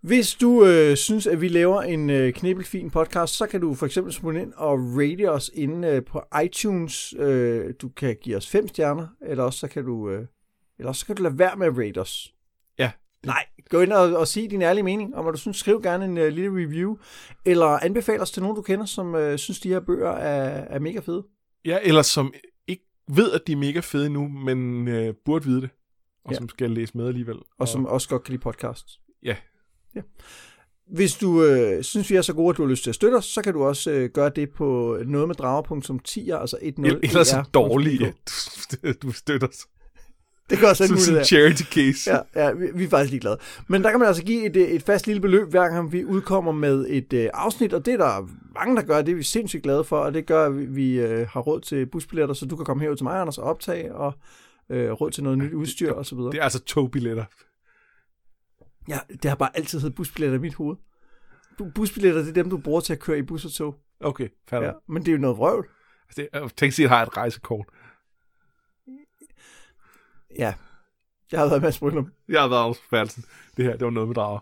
Hvis du øh, synes, at vi laver en øh, knæbelfin podcast, så kan du for eksempel smule ind og rate os inde øh, på iTunes. Øh, du kan give os fem stjerner, eller også så kan du, øh, eller også så kan du lade være med at rate os. Nej, gå ind og, og sig din ærlige mening om, hvad du synes. Skriv gerne en øh, lille review, eller anbefal os til nogen, du kender, som øh, synes, de her bøger er, er mega fede. Ja, eller som ikke ved, at de er mega fede nu, men øh, burde vide det, og Ja. som skal læse med alligevel. Og som også godt kan lide podcasts. Ja. ja. Hvis du øh, synes, vi er så gode, at du har lyst til at støtte os, så kan du også øh, gøre det på noget med drager.10, altså 10 Ellers så dårligt, at du støtter os. Det kan også Som være en muligt. charity case. Ja, ja vi, vi er faktisk ligeglade. Men der kan man altså give et, øh, et fast lille beløb, hver gang vi udkommer med et øh, afsnit, og det er der mange, der gør. Det er vi sindssygt glade for, og det gør, at vi, vi øh, har råd til busbilletter, så du kan komme herud til mig, Anders, og optage, og øh, råd til noget nyt udstyr og så videre. Det er altså togbilletter. Ja, det har bare altid heddet busbilletter i mit hoved. Bu- Busbilletter, det er dem, du bruger til at køre i bus og tog. Okay, færdig. Ja, men det er jo noget vrøvl. Det, jeg tænker sige, at jeg har et rejsekort. Ja. Jeg har været Mads Brynum. Jeg har været Anders Færdelsen. Det her, det var noget med drager.